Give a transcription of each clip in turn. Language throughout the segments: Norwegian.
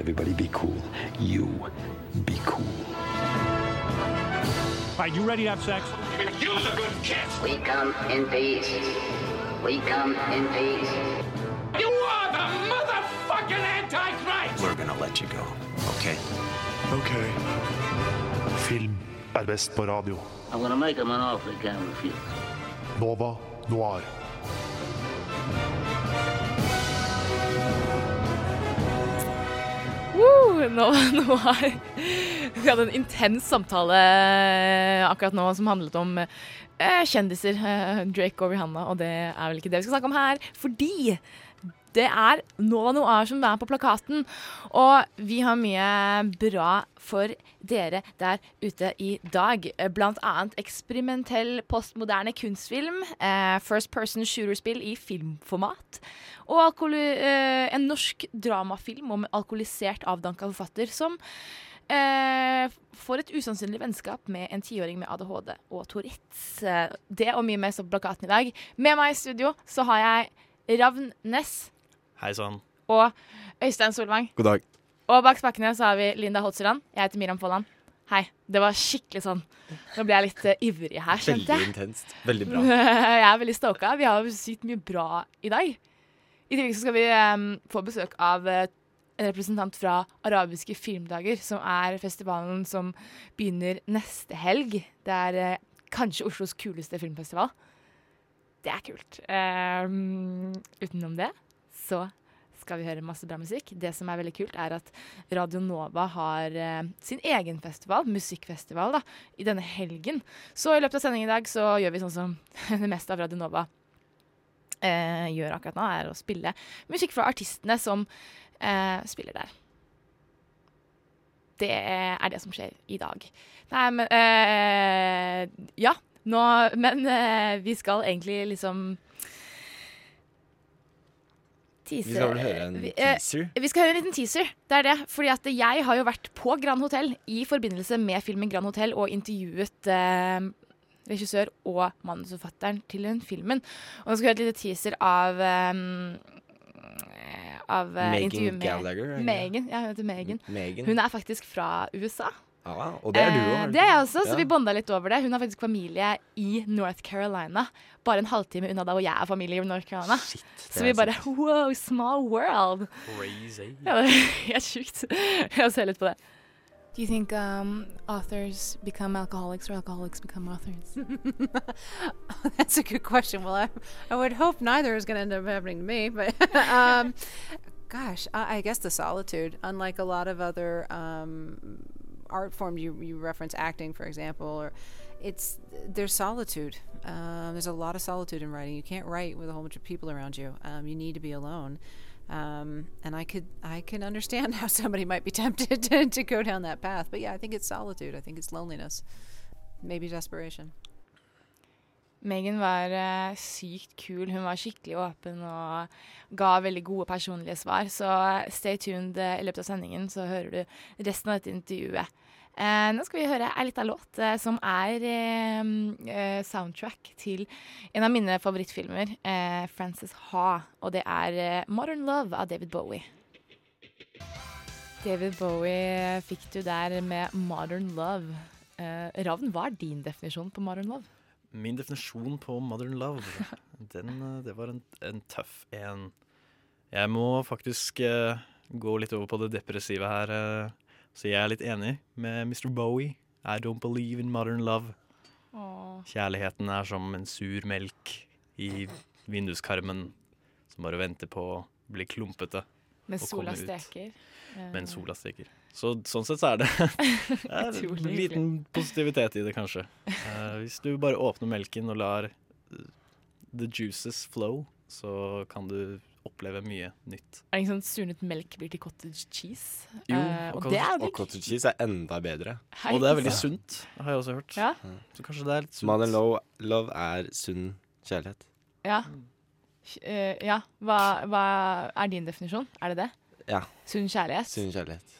Everybody be cool. You be cool. All right, you ready to have sex? We come in peace. We come in peace. You are the motherfucking Antichrist! We're gonna let you go, okay? Ok. Film er best på radio. Nova Noir. Woo! Nå, nå har vi hadde en intens samtale akkurat nå som handlet om eh, kjendiser. eh, Drake og Rihanna, og det er vel ikke det vi skal snakke om her. Fordi det er Nova Noir som er på plakaten. Og vi har mye bra for dere der ute i dag. Blant annet eksperimentell postmoderne kunstfilm, eh, first person shooter-spill i filmformat, og eh, en norsk dramafilm om alkoholisert, avdanka forfatter som eh, får et usannsynlig vennskap med en tiåring med ADHD og Tourettes. Eh, Det og mye mer står på plakaten i dag. Med meg i studio så har jeg Ravn Næss Hei sann. og Øystein Solvang. God dag. Og bak spakene så har vi Linda Holtzeland. Jeg heter Miriam Folland. Hei. Det var skikkelig sånn Nå ble jeg litt uh, ivrig her, skjønte jeg. Veldig intenst. Veldig bra. jeg er veldig stoka. Vi har sykt mye bra i dag. I tillegg så skal vi um, få besøk av uh, en representant fra Arabiske filmdager, som er festivalen som begynner neste helg. Det er uh, kanskje Oslos kuleste filmfestival. Det er kult. Utenom det så skal vi høre masse bra musikk. Det som er veldig kult, er at Radio Nova har eh, sin egen festival, musikkfestival, da, i denne helgen. Så i løpet av sendingen i dag så gjør vi sånn som det meste av Radio Nova eh, gjør akkurat nå, er å spille musikk fra artistene som eh, spiller der. Det er det som skjer i dag. Nei, men eh, Ja. Nå, men eh, vi skal egentlig liksom tease Vi skal vel høre en eh, teaser? vi skal høre en liten teaser. Det er det. Fordi at jeg har jo vært på Grand Hotell i forbindelse med filmen Grand Hotell og intervjuet eh, regissør og manusforfatteren til den filmen. Og nå skal vi høre et lite teaser av eh, av eh, Megan intervjuet med Gallagher, er? Megan. Ja, hun heter Megan. Megan. Hun er faktisk fra USA. Ah, og det er du Eh, det er jeg også, så vi bonda litt over det. Hun har faktisk familie i North Carolina. Bare en halvtime unna der hvor jeg er familie i North Carolina. så vi bare wow, small world. Crazy. Ja, det er helt sjukt. Jeg ser litt på det. Do you think um, authors become alcoholics or alcoholics become authors? That's a good question. Well, I, I would hope neither is going to end up happening to me, but um, gosh, I, I guess the solitude. Unlike a lot of other um, art forms, you you reference acting, for example, or it's there's solitude. Um, there's a lot of solitude in writing. You can't write with a whole bunch of people around you. Um, you need to be alone. Um, and I could I can understand how somebody might be tempted to, to go down that path. But yeah, I think it's solitude. I think it's loneliness, maybe desperation. Megan var uh, sykt kul. Hun var skikkelig åpen og ga veldig gode personlige svar. Så stay tuned eh, i løpet av sendingen, så hører du resten av dette intervjuet. Uh, nå skal vi høre ei lita låt uh, som er eh, eh, soundtrack til en av mine favorittfilmer, eh, Frances Ha. Og det er eh, 'Modern Love' av David Bowie. David Bowie fikk du der med 'Modern Love'. Eh, Ravn, hva er din definisjon på 'Modern Love'? Min definisjon på modern love, den, eh, det var en, en tøff en. Jeg må faktisk uh, gå litt over på det depressive her, uh, så jeg er litt enig med Mr. Bowie. I don't believe in modern love. Åh. Kjærligheten er som en sur melk i vinduskarmen som bare venter på å bli klumpete. Mens sola steker. Mens sola stikker. Så sånn sett så er det, det er en liten positivitet i det, kanskje. Uh, hvis du bare åpner melken og lar eh, the juices flow, så kan du oppleve mye nytt. Er det ikke sånn surnet melk blir til cottage cheese? Jo, Eh, og og det er Og cottage cheese er enda bedre. Hei, Og det er veldig ja. sunt, har jeg også hørt. Ja. Så kanskje det er litt sunt. Mother love, love er sunn kjærlighet. Ja. Uh, ja. Hva, hva er din definisjon? Er det det? Ja. Sunn kjærlighet? Sunn kjærlighet.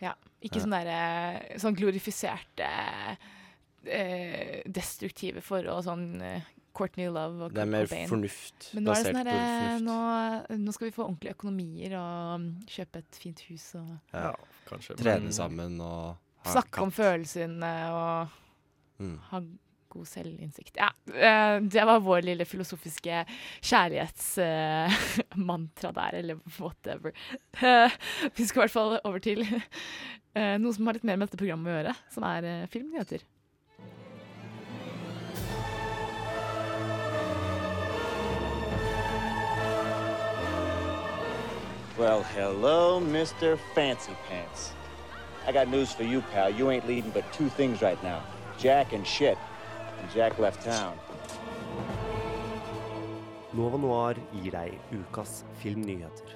Ja. Ikke Ja. sånn der, sånn glorifiserte eh, destruktive forhold, sånn eh, Courtney Love og Det er mer Cobain. fornuft. Men nå er det basert sånn på fornuft. nå, nå skal vi få ordentlige økonomier og mm, kjøpe et fint hus og Ja. kanskje. Trene men- sammen og ha snakke om følelsene og Mm. ha god selvinnsikt. Ja, eh, det var vår lille filosofiske kjærlighetsmantra der, eller whatever. Vi skal i hvert fall over til eh, noe som har litt mer med dette programmet å gjøre, som er eh, filmnyheter. Well, hello, Mr. Fancy Pants. I got news for you, pal. You ain't leading but two things right now Jack and shit. And Jack left town. Nova Noir gir deg ukas filmnyheter.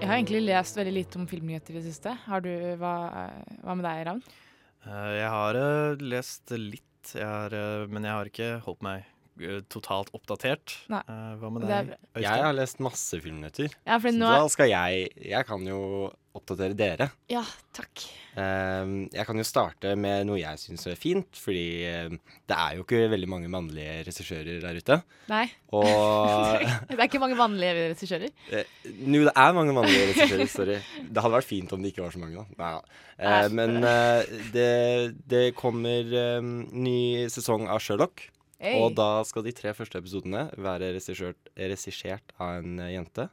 Jeg har egentlig lest veldig lite om filmnyheter i det siste. Har du, hva, hva med deg, Ravn? Eh, Jeg har eh, lest litt, jeg har, eh, men jeg har ikke holdt meg eh, totalt oppdatert. Nei. Eh, Hva med deg, er- Jeg har lest masse filmnyheter. Ja, så nå- da skal jeg Jeg kan jo oppdatere dere. Ja, takk. Ehm, jeg kan jo starte med noe jeg syns er fint, fordi ehm, det er jo ikke veldig mange mannlige regissører der ute. Nei. Og det er ikke mange vanlige regissører. Eh, Jo, det er mange mannlige regissører. Sorry. Det hadde vært fint om det ikke var så mange, da. Nei. Eh, men eh, det, det kommer eh, ny sesong av Sherlock. Hey. Og da skal de tre første episodene være regissert, av en eh, jente.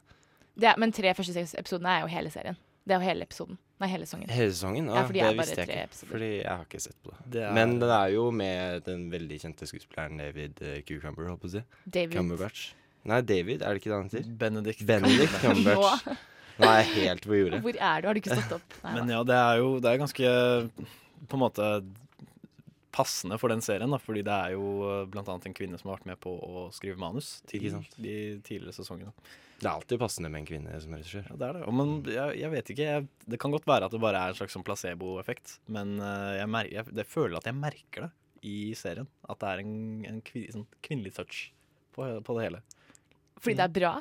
Det, er- men tre første episodene er jo hele serien. Det er jo hele episoden. Nei, hele sesongen. Hele sesongen? Ja, for det visste jeg ikke. episoder. Fordi jeg har ikke sett på det. Det er- Men den er jo med den veldig kjente skuespilleren David eh, Cucumber, holdt på å si. David. Cumberbatch. Nei, David, er det ikke det han heter? Benedict Benedict Cumberbatch. Nå er jeg helt på jordet. Hvor er du? Har du ikke stått opp? Nei, Men ja, det er jo det er ganske på en måte passende for den serien, da, fordi det er jo bl.a. blant annet en kvinne som har vært med på å skrive manus til de tidligere sesongene. Det er alltid passende med en kvinne som regissør. Ja, det er det. Og men jeg, jeg vet ikke. Jeg, det kan godt være at det bare er en slags sånn placeboeffekt, men eh, jeg, mer, jeg, føler at jeg merker det i serien. At det er en, en kvin, sånn kvinnelig touch på, på det hele. Fordi det er bra?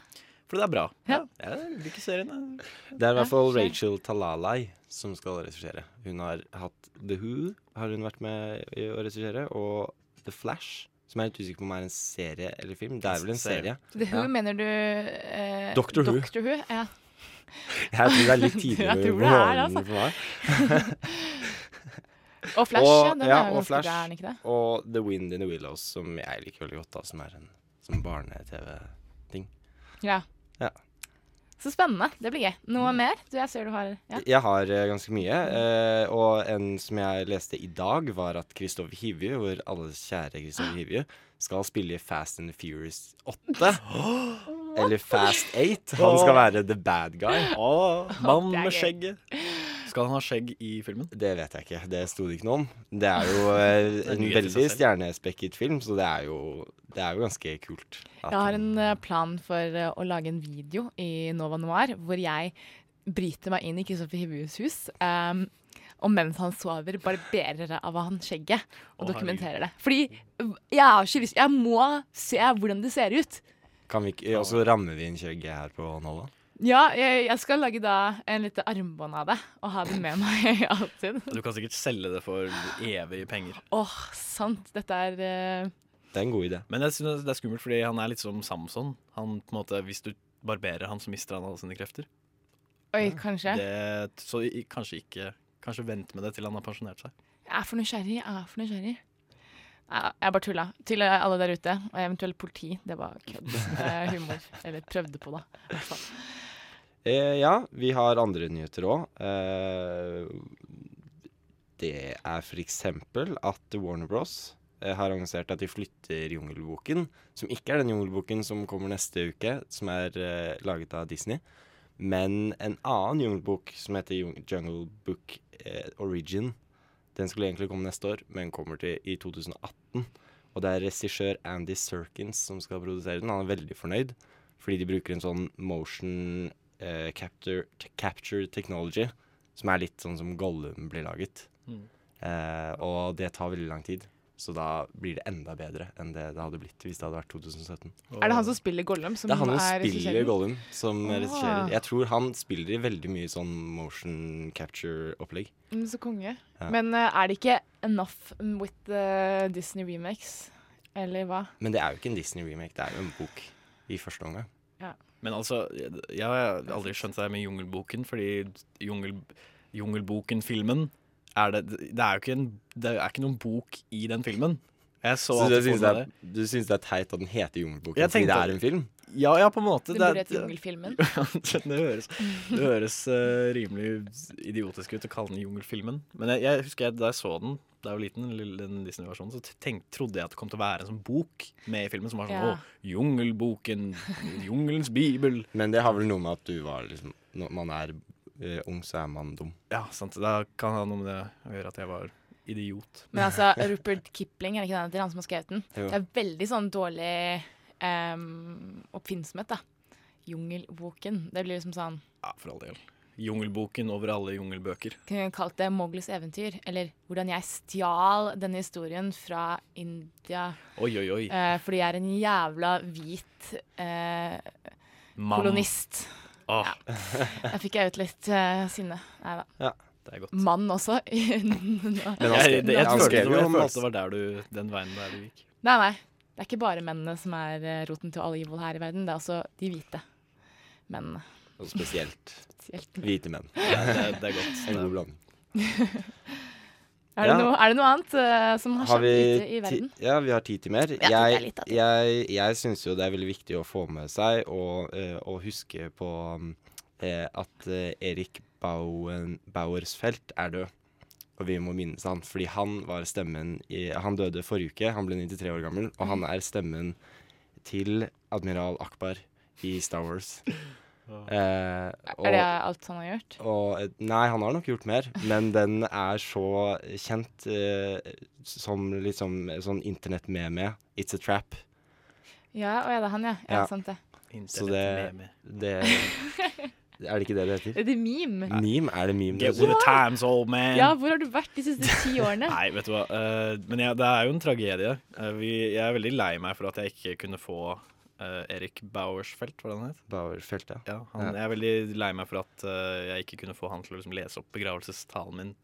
Fordi det er bra. Ja. Jeg liker serien. Det er i hvert fall Rachel Talalay som skal regissere. Hun har hatt The Who, har hun vært med i å regissere, og The Flash, som jeg er litt usikker på om er en serie eller film. Det er vel en serie. The Who Ja. mener du eh, Doctor Who. Doctor Who? Ja. Jeg tror det er litt tidlig tidligere på morgenen altså. for meg. Og Flash, ja, den er jo og ganske Flash, bra, er den ikke det? Og The Wind in the Willows, som jeg liker veldig godt, da, som er en som barne-TV-ting. Ja. Ja. Så spennende. Det blir gøy. Noe mer? Du, jeg ser du har ja. Jeg har uh, ganske mye, Uh, og en som jeg leste i dag, var at Kristoffer Hivju, vår alles kjære Kristoffer Hivju, skal spille i Fast and Furious 8. Eller Fast 8. Han skal være the bad guy. Oh, mann med gøy. Skal han ha skjegg i filmen? Det vet jeg ikke. Det sto det ikke noe om. Det er jo eh, er en veldig stjernespekket film, så det er jo, det er jo ganske kult. at Jeg har en eh, plan for eh, å lage en video i Nova Noir hvor jeg bryter meg inn i Kristoffer Hivjus hus. Um, og mens han sover, barberer av han skjegget og dokumenterer det. Fordi jeg har ikke lyst Jeg må se hvordan det ser ut. Kan vi ikke, Og så rammer vi inn skjegget her på Nova. Ja, jeg, jeg skal lage da en lite armbånd av det og ha det med meg alltid. Du kan sikkert selge det for evige penger. Åh, sant. Dette er uh... Det er en god idé. Men jeg synes det er skummelt, fordi han er litt som Samson. Han, på en måte, hvis du barberer han, så mister han alle sine krefter. Oi, kanskje. Det, så i, kanskje ikke Kanskje vent med det til han har pensjonert seg. Jeg er for nysgjerrig. Jeg er for nysgjerrig. Nei, jeg bare tulla. Til alle der ute, og eventuelt politi. Det var kødd. Humor. Eller prøvde på, da. i hvert fall. Eh, ja, vi har andre nyheter òg. Eh, det er eksempel at Warner Bros. Eh, har annonsert at de flytter Jungelboken, som ikke er den Jungelboken som kommer neste uke, som er eh, laget av Disney, men en annen Jungelbok som heter Jungle Book eh, Origin. Den skulle egentlig komme neste år, men kommer til i 2018. Og det er regissør Andy Serkins som skal produsere den. Han er veldig fornøyd, fordi de bruker en sånn motion eh, capture, capture technology, som er litt sånn som Gollum blir laget. Mm. Uh, og det tar veldig lang tid. Så da blir det enda bedre enn det det hadde blitt hvis det hadde vært 2017. Er det han som spiller Gollum? Som det er han som er spiller? Gollum, som Ah. regisserer. Jeg tror han spiller i veldig mye sånn motion capture-opplegg. Mm, Så konge. Ja. Men uh, er det ikke enough with the Disney remakes? Eller hva? Men det er jo ikke en Disney-remake, det er jo en bok i første omgang. Men altså, jeg, har aldri skjønt det med Jungelboken, fordi jungel, Jungelboken-filmen er det, det er jo ikke, en, det er ikke noen bok i den filmen. Jeg så, Så, du, syns er, du syns det er teit at den heter Jungelboken fordi det er en film? Ja, ja, på en måte. Den burde Jungelfilmen. det høres, det høres uh, rimelig idiotisk ut å kalle den Jungelfilmen. Men jeg, jeg husker jeg, da jeg så den da jeg var liten, den Disney-versjonen, så tenk, trodde jeg at det kom til å være en sånn bok med i filmen som var sånn Ja. Å, Jungelboken, Jungelens bibel. Men det har vel noe med at du var liksom Når man er eh, ung, så er man dum. Ja, sant. Da kan det ha noe med det å gjøre at jeg var idiot. Men altså, Rupert Kipling, er det ikke den til Han som har skrevet den? Jo. Det er veldig sånn dårlig um, oppfinnsomhet, da. Jungelboken. Det blir liksom sånn Ja, for all del. Jungelboken over alle jungelbøker. Kunne kalt det Mowglis eventyr, eller hvordan jeg stjal denne historien fra India. Oi, oi, oi. Eh, fordi jeg er en jævla hvit eh, kolonist. Åh. Ja. Der fikk jeg ut litt eh, sinne. Nei da. Ja. Det er godt. Mann også. Men jeg, det, jeg, var, jeg følte det var der du, den veien der du gikk. Nei, nei. Det er ikke bare mennene som er eh, roten til all evil her i verden. Det er også de hvite mennene. Og spesielt Spesielt. hvite menn. Ja, det er- det er godt. En god blanding. Er det, Ja. noe, er det noe annet uh, som har Har skjedd ute i ti- verden? Ja, vi har tid til mer. Er jeg litt jeg, jeg syns jo det er veldig viktig å få med seg og, uh, huske på um, at uh, Erik Bauen, Bauersfeld er død. Og vi må minnes han, fordi han var stemmen i Han døde forrige uke, han ble 93 år gammel, og han er stemmen til admiral Akbar i Star Wars. Eh, Er det alt han har gjort? og, eh, nei, han har nok gjort mer, men den er så kjent eh, som liksom sånn internettmeme. It's a trap. Ja, å ja, det er han, ja. Ja, Ja. sant det. Så det, det Er det ikke det det heter? Er det meme? Meme? Er det meme? Get with the times, old man. Ja, hvor har du vært de siste ti årene? Nei, vet du hva. Uh, men ja, det er jo en tragedie. Uh, vi, jeg er veldig lei meg for at jeg ikke kunne få eh, Erik Bauersfeldt, var det han het? Bauerfelt, ja. Ja, han, Ja. Jeg er veldig lei meg for at uh, jeg ikke kunne få han til å liksom lese opp begravelsestalen min.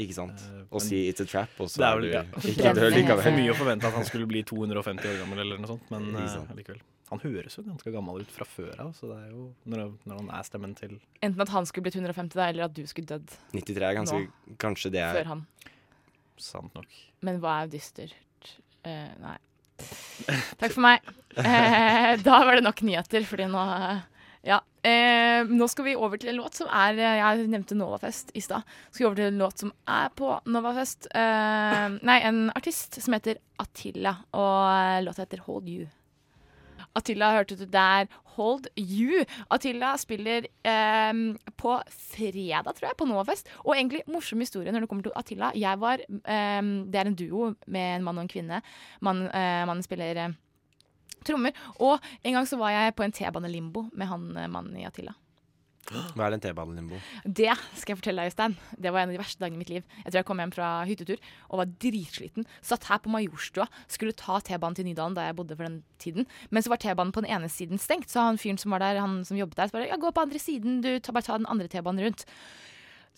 Ikke sant? Uh, Og si it's a trap, og så det er vel- du ja. ikke død likevel. For mye å forvente at han skulle bli 250 år gammel eller noe sånt, men likevel. Han høres jo ganske gammel ut fra før av, så det er jo når, når han er stemmen til Enten at han skulle blitt 150, da, eller at du skulle dødd 93 er ganske Nå. Kanskje det er før han. Sant nok. Men hva er dystert? Uh, nei. Takk for meg. Eh, da var det nok nyheter, fordi nå eh, Ja. Eh, nå skal vi over til en låt som er eh, Jeg nevnte Novafest i stad. Skal vi over til en låt som er på Novafest. Eh, nei, en artist som heter Attila, og eh, låta heter Hold You. Attila hørte du der. Hold you. Attila spiller eh, på fredag, tror jeg, på Novafest. Og egentlig morsom historie når det kommer til Attila. Jeg var, eh, Det er en duo med en mann og en kvinne. Mann, eh, mannen spiller eh, trommer. Og en gang så var jeg på en T-bane-limbo med han eh, mannen i Attila. Hva er den T-banelimbo? Det skal jeg fortelle deg, Øystein. Det var en av de verste dagene i mitt liv. Jeg tror jeg kom hjem fra hyttetur og var dritsliten. Satt her på Majorstua, skulle ta T-banen til Nydalen da jeg bodde for den tiden. Men så var T-banen på den ene siden stengt, så han fyren som var der, han som jobbet der, så bare ja, gå på andre siden, du ta, bare ta den andre T-banen rundt.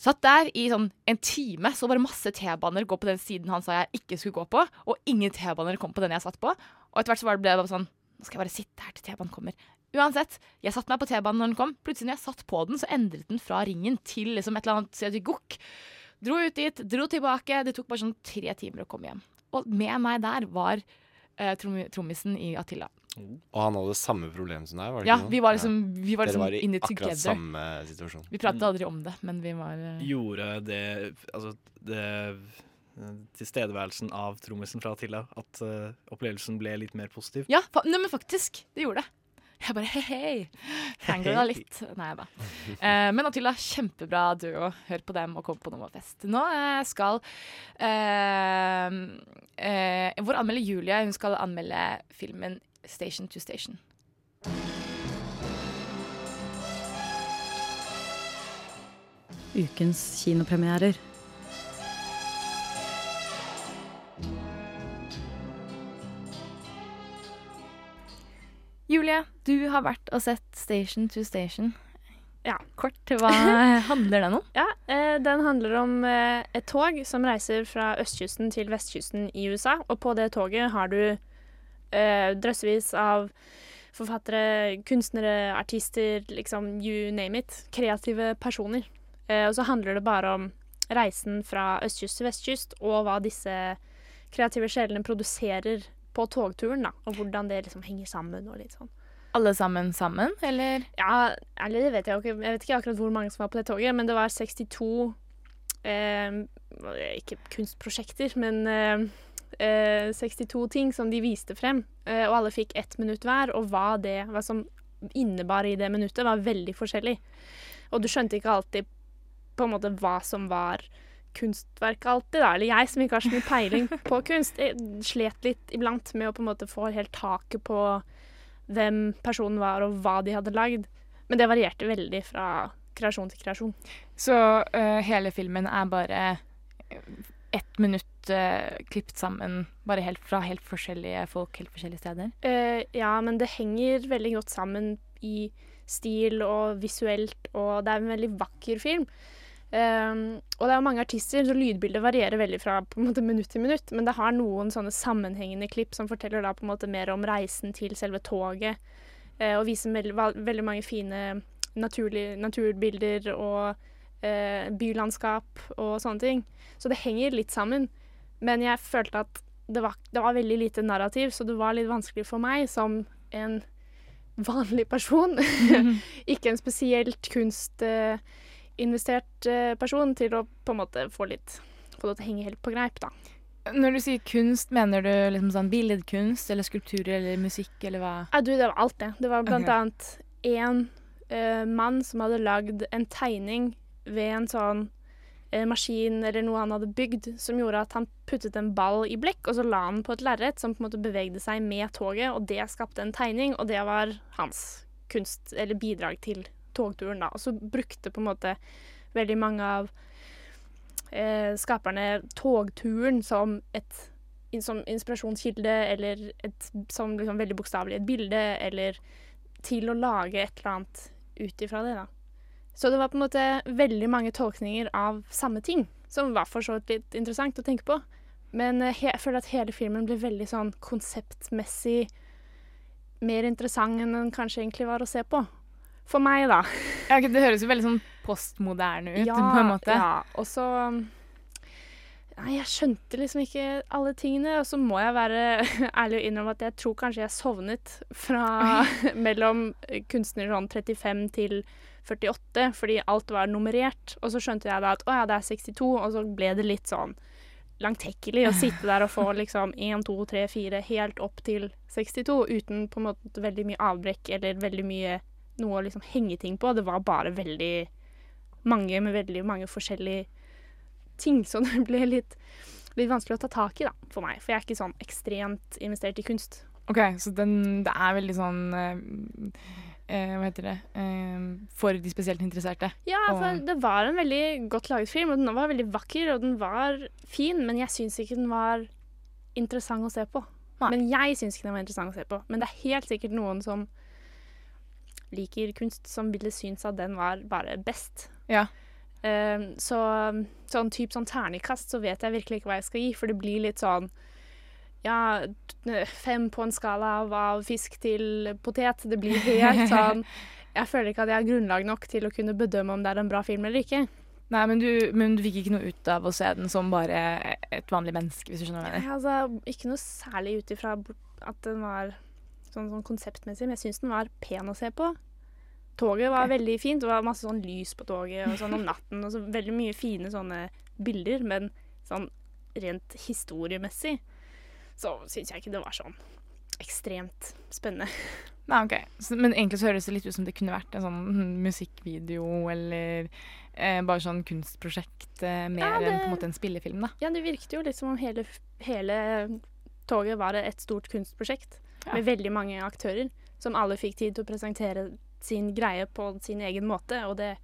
Satt der i sånn en time, så bare masse T-baner gå på den siden han sa jeg ikke skulle gå på, og ingen T-baner kom på den jeg satt på. Og etter hvert så ble det bare sånn Nå skal jeg bare sitte her til T-banen kommer. Uansett, jeg satte meg på T-banen når den kom. Plutselig når jeg satt på den, så endret den fra ringen til liksom et eller annet sted i gokk. Dro ut dit, dro tilbake. Det tok bare sånn tre timer å komme hjem. Og med meg der var eh, trom trommisen i Attila. Og han hadde samme problem som deg? var det Ja, ikke noe? vi var liksom- vi var Dere liksom var i in it akkurat together. samme situasjon. Vi pratet aldri om det, men vi var eh, Gjorde det Altså, det Tilstedeværelsen av trommisen fra Attila, at eh, opplevelsen ble litt mer positiv? Ja, fa nei, men faktisk. Det gjorde det. Jeg bare hei, hei. Fangirla litt. Nei da. Eh, men Attila, kjempebra duo. Hør på dem og kom på Nummerfest. Nå eh, skal eh, eh, Vår anmelder Julia hun skal anmelde filmen Station to Station. Ukens kinopremierer. Julie, du har vært og sett Station to Station. Ja. Kort, hva handler den om? Ja, eh, Den handler om eh, et tog som reiser fra østkysten til vestkysten i USA. Og på det toget har du eh, drøssevis av forfattere, kunstnere, artister, liksom you name it. Kreative personer. Eh, og så handler det bare om reisen fra østkyst til vestkyst, og hva disse kreative sjelene produserer på togturen, da. Og hvordan det liksom henger sammen og litt sånn. Alle sammen sammen, eller? Ja, eller det vet jeg jo ikke. Jeg vet ikke akkurat hvor mange som var på det toget, men det var 62 eh, Ikke kunstprosjekter, men eh, eh, 62 ting som de viste frem. Eh, og alle fikk ett minutt hver, og hva, det, hva som innebar i det minuttet, var veldig forskjellig. Og du skjønte ikke alltid på en måte hva som var kunstverk alltid, da. Eller jeg som ikke har så mye peiling på kunst, jeg slet litt iblant med å på en måte få helt taket på hvem personen var, og hva de hadde lagd. Men det varierte veldig fra kreasjon til kreasjon. Så uh, hele filmen er bare ett minutt uh, klippet sammen, bare helt fra helt forskjellige folk, helt forskjellige steder? Uh, ja, men det henger veldig godt sammen i stil og visuelt, og det er en veldig vakker film. Um, og det er jo mange artister, så lydbildet varierer veldig fra på en måte minutt til minutt. Men det har noen sånne sammenhengende klipp som forteller da på en måte mer om reisen til selve toget. Uh, og viser veldig, veldig mange fine naturlig, naturbilder og uh, bylandskap og sånne ting. Så det henger litt sammen. Men jeg følte at det var, det var veldig lite narrativ, så det var litt vanskelig for meg som en vanlig person, ikke en spesielt kunstinvestert eh, person, til å på en måte få litt få det til å henge helt på greip, da. Når du sier kunst, mener du liksom sånn billedkunst eller skulpturer eller musikk eller hva? Ja, du, det var alt det. Det var blant okay. annet en uh, mann som hadde lagd en tegning ved en sånn uh, maskin eller noe han hadde bygd, som gjorde at han puttet en ball i blekk, og så la han på et lerret som på en måte bevegde seg med toget, og det skapte en tegning, og det var hans kunst, eller bidrag til togturen, da. Og så brukte på en måte veldig mange av eh, skaperne togturen som et som inspirasjonskilde, eller et, som liksom veldig bokstavelig et bilde, eller til å lage et eller annet ut ifra det, da. Så det var på en måte veldig mange tolkninger av samme ting, som var for så vidt litt interessant å tenke på. Men eh, jeg føler at hele filmen ble veldig sånn konseptmessig mer interessant enn den kanskje egentlig var å se på. For meg, da. Ja, okay, det høres jo veldig sånn postmoderne ut, på en måte. Ja, og så Nei, jeg skjønte liksom ikke alle tingene. Og så må jeg være ærlig og innrømme at jeg tror kanskje jeg sovnet fra mellom kunstner sånn 35 til 48, fordi alt var nummerert. Og så skjønte jeg da at å ja, det er 62, og så ble det litt sånn langtekkelig å sitte der og få liksom 1, 2, 3, 4 helt opp til 62 uten på en måte veldig mye avbrekk eller veldig mye noe å liksom henge ting på. Det var bare veldig mange med veldig mange forskjellige ting, så det ble litt, litt vanskelig å ta tak i da, for meg. For jeg er ikke sånn ekstremt investert i kunst. Ok, så den, det er veldig sånn eh, eh, Hva heter det eh, For de spesielt interesserte. Ja, for det var en veldig godt laget film, og den var veldig vakker, og den var fin, men jeg syns ikke den var interessant å se på. Men jeg syns ikke den var interessant å se på. Men det er helt sikkert noen som liker kunst, som ville synes at den var bare best. Ja. Um, så sånn type sånn ternekast, så vet jeg virkelig ikke hva jeg skal gi, for det blir litt sånn ja, fem på en skala av, av fisk til potet. Det blir helt sånn Jeg føler ikke at jeg har grunnlag nok til å kunne bedømme om det er en bra film eller ikke. Nei, men du, men du fikk ikke noe ut av å se den som bare et vanlig menneske, hvis du skjønner hva jeg mener? Ja, altså, ikke noe særlig ut ifra at den var sånn, sånn konseptmessig, men jeg syns den var pen å se på. Toget var veldig fint. Det var masse sånn lys på toget og sånn om natten. Og så veldig mye fine sånne bilder, men sånn rent historiemessig så syns jeg ikke det var sånn ekstremt spennende. Nei, ok. Så, men egentlig så høres det litt ut som det kunne vært en sånn hm, musikkvideo eller eh, bare sånn kunstprosjekt eh, mer Ja, enn på en måte en spillefilm, da. Ja, det virket jo litt som om hele, hele toget var et stort kunstprosjekt Ja. med veldig mange aktører som alle fikk tid til å presentere sin greie på sin egen måte, og det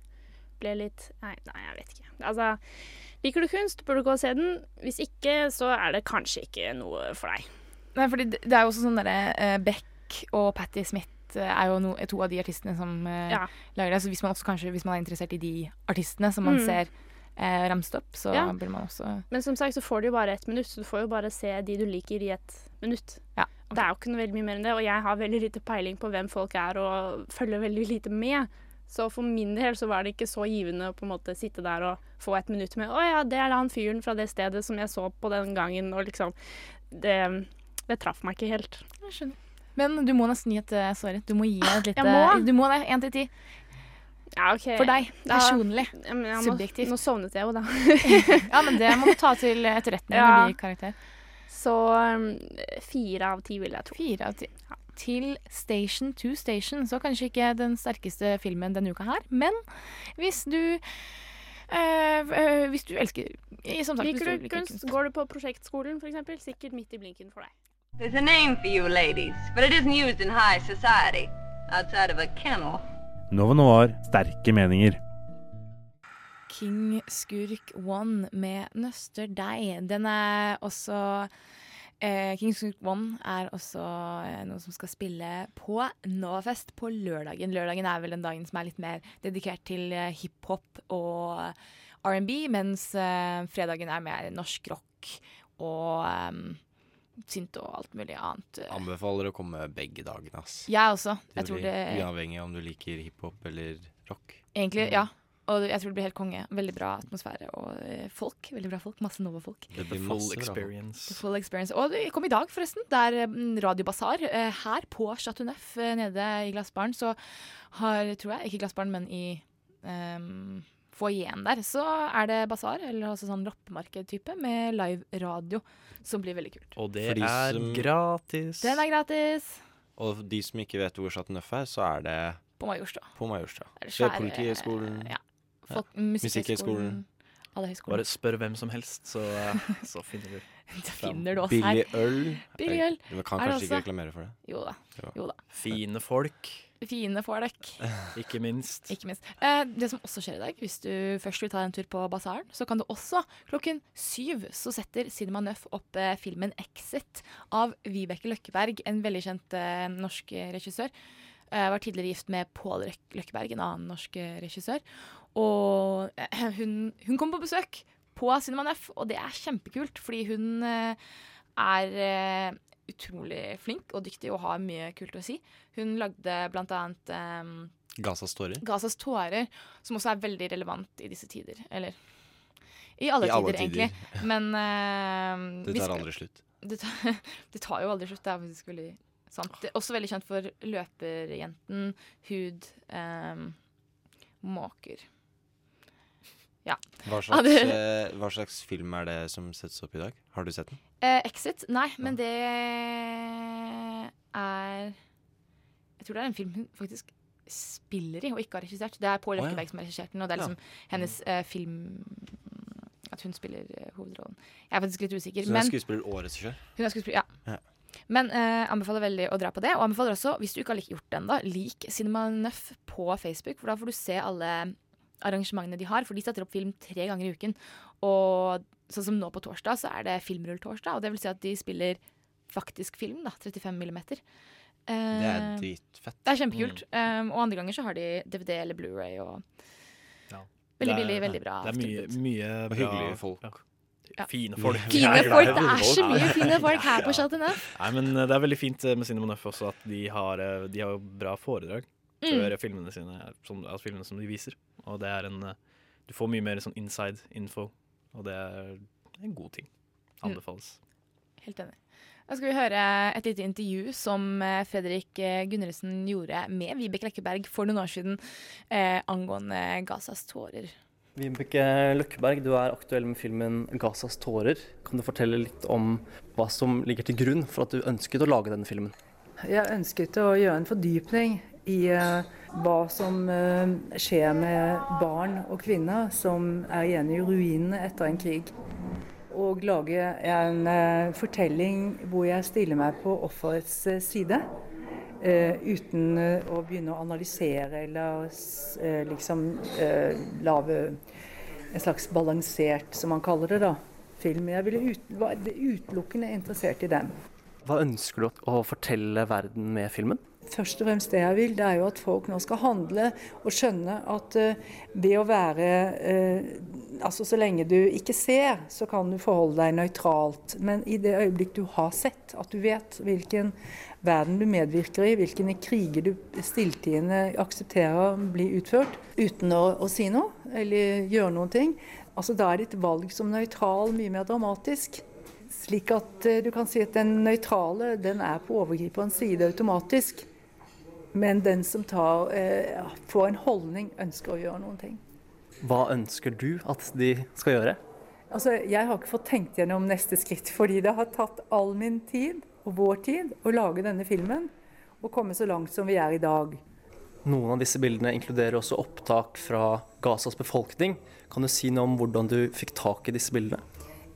ble litt Nei, nei jeg vet ikke. Altså, liker du kunst, burde du gå og se den. Hvis ikke, så er det kanskje ikke noe for deg. Nei, fordi det, er jo også sånn derre eh, Beck og Patti Smith eh, er jo no, to av de artistene som eh, Ja. lager det. Så hvis man også kanskje hvis man er interessert i de artistene som man Mm. ser eh, ramst opp, så Ja. burde man også Men som sagt så får du jo bare ett minutt, så du får jo bare se de du liker i ett minutt. Ja, Det er jo ikke noe veldig mye mer enn det, og jeg har veldig lite peiling på hvem folk er, og følger veldig lite med. Så for min del så var det ikke så givende å på en måte sitte der og få et minutt med 'Å ja, det er han fyren fra det stedet som jeg så på den gangen', og liksom Det, det traff meg ikke helt. Jeg skjønner. Men du må nesten gi et eh, Sorry, du må gi et lite må. Du må det. Én til ti. Ja, OK. For deg, Da- personlig. Ja, Subjektivt. Nå sovnet jeg jo, da. ja, men det må du ta til etterretning Ja. når du gir karakter. Så um, fire av ti, vil jeg tro. Fire av ti. Ja. Til Station to Station, så kanskje ikke den sterkeste filmen denne uka her, men hvis du eh, eh, Hvis du elsker som sagt, Liker du liker kunst? Går du på prosjektskolen, f.eks.? Sikkert midt i blinken for deg. There's a name for you ladies, but it isn't used in high society, outside of a kennel. Nova Noir sterke meninger. King Skurk One med Nøster deg. Den er også eh, King Skurk One er også eh, noe som skal spille på Novafest på lørdagen. Lørdagen er vel den dagen som er litt mer dedikert til eh, hiphop og R&B, mens eh, fredagen er mer norsk rock og eh, synt og alt mulig annet. Anbefaler å komme begge dagene, ass. Jeg også. Jeg Det tror det Uavhengig om du liker hiphop eller rock. Egentlig, ja. Og jeg tror det blir helt konge. Veldig bra atmosfære og eh, folk. Veldig bra folk. Masse Nova-folk. Det The full experience. The Full experience. Og det kom i dag, forresten. Det er mm, radiobasar eh, her på Chateau Neuf eh, nede i Glassbaren. Så har, tror jeg, ikke Glassbaren, men i um, foajeen der, så er det basar, eller altså sånn loppemarked-type, med live radio, som blir veldig kult. Og det For de er som- gratis. Den er gratis. Og de som ikke vet hvor Chateau Neuf er, så er det På Majorstua. på Majorstua. Det Ved Politihøgskolen. Ja. Ja. Folk, Musikkhøgskolen. Bare spør hvem som helst, så, så finner du finner du oss Billig her. øl. Billig øl. Du kan kanskje ikke reklamere for det. Jo da. Jo. Da. Fine folk, Fine folk. ikke minst. Ikke minst. Eh, det som også skjer i dag, hvis du først vil ta en tur på basaren, så kan du også klokken syv så setter Cinema Nøff opp eh, filmen 'Exit' av Vibeke Løkkeberg, en veldig kjent eh, norsk regissør. Eh, var tidligere gift med Pål Løkkeberg, en annen norsk eh, regissør. Og eh, hun, hun kom på besøk på Cinema Neff, og det er kjempekult, fordi hun eh, er eh, utrolig flink og dyktig og har mye kult å si. Hun lagde blant annet eh, Gazas tårer. Gazas tårer, som også er veldig relevant i disse tider. Eller i alle, I alle tider, egentlig. Men uh, Det tar aldri slutt. Det tar, det tar jo aldri slutt. Det er faktisk veldig sant. Det er også veldig kjent for løperjenten, hud, um, måker. Ja. Hva slags, eh, hva slags film er det som settes opp i dag? Har du sett den? Eh, Exit? Nei, men det er Jeg tror det er en film hun faktisk spiller i, og ikke har regissert. Det er Pål Å, ja. Som har regissert den, og det er Ja. liksom hennes eh, film At hun spiller eh, hovedrollen. Jeg er faktisk litt usikker. Så hun er skuespiller og regissør? hun er skuespiller, ja. Ja. Men eh, anbefaler veldig å dra på det. Og anbefaler også, hvis du ikke har gjort det ennå, lik Cinema Nuff på Facebook, for da får du se alle arrangementene de har. For de setter opp film tre ganger i uken. Og sånn som nå på torsdag, så er det filmrulltorsdag. Og det vil si at de spiller faktisk film, da. 35 millimeter. Det er Eh, dritfett. Det er kjempekult. Um, og andre ganger så har de DVD eller Blu-ray og Veldig Det er- billig, veldig bra. Det er mye, mye bra hyggelige folk. Ja. Fine folk. Fine folk! Det er så mye fine folk her på Ja. Chateau Neuf. Nei, men eh, det er veldig fint med Cinema Neuf også at de har, de har bra foredrag Mm. før filmene sine, som, altså filmene som de viser. Og det er en eh, Du får mye mer sånn inside info, og det er en god ting. Mm. Anbefales. Helt enig. Da skal vi høre et lite intervju som eh, Fredrik eh, Gundersen gjorde med Vibeke Lekkeberg for noen år siden eh, angående Gazas tårer. Vibeke Løkkeberg, du er aktuell med filmen 'Gazas tårer'. Kan du fortelle litt om hva som ligger til grunn for at du ønsket å lage denne filmen? Jeg ønsket å gjøre en fordypning i eh, hva som eh, skjer med barn og kvinner som er igjen i ruinene etter en krig. Og lage en eh, fortelling hvor jeg stiller meg på offerets side. uten å begynne å analysere eller liksom lage en slags balansert, som man kaller det, da, film. Jeg ut, var utelukkende interessert i den. Hva ønsker du å fortelle verden med filmen? Først og fremst det jeg vil, det er jo at folk nå skal handle og skjønne at eh, det å være eh, Altså så lenge du ikke ser, så kan du forholde deg nøytralt. Men i det øyeblikk du har sett, at du vet hvilken verden du medvirker i, hvilke kriger du stilltiende aksepterer blir utført uten å, å si noe eller gjøre noen ting, altså da er ditt valg som nøytral mye mer dramatisk. Slik at eh, du kan si at den nøytrale den er på overgriperens side automatisk. Men den som tar, eh, får en holdning, ønsker å gjøre noen ting. Hva ønsker du at de skal gjøre? Altså, Jeg har ikke fått tenkt gjennom neste skritt, fordi det har tatt all min tid og vår tid å lage denne filmen og komme så langt som vi er i dag. Noen av disse bildene inkluderer også opptak fra Gazas befolkning. Kan du si noe om hvordan du fikk tak i disse bildene?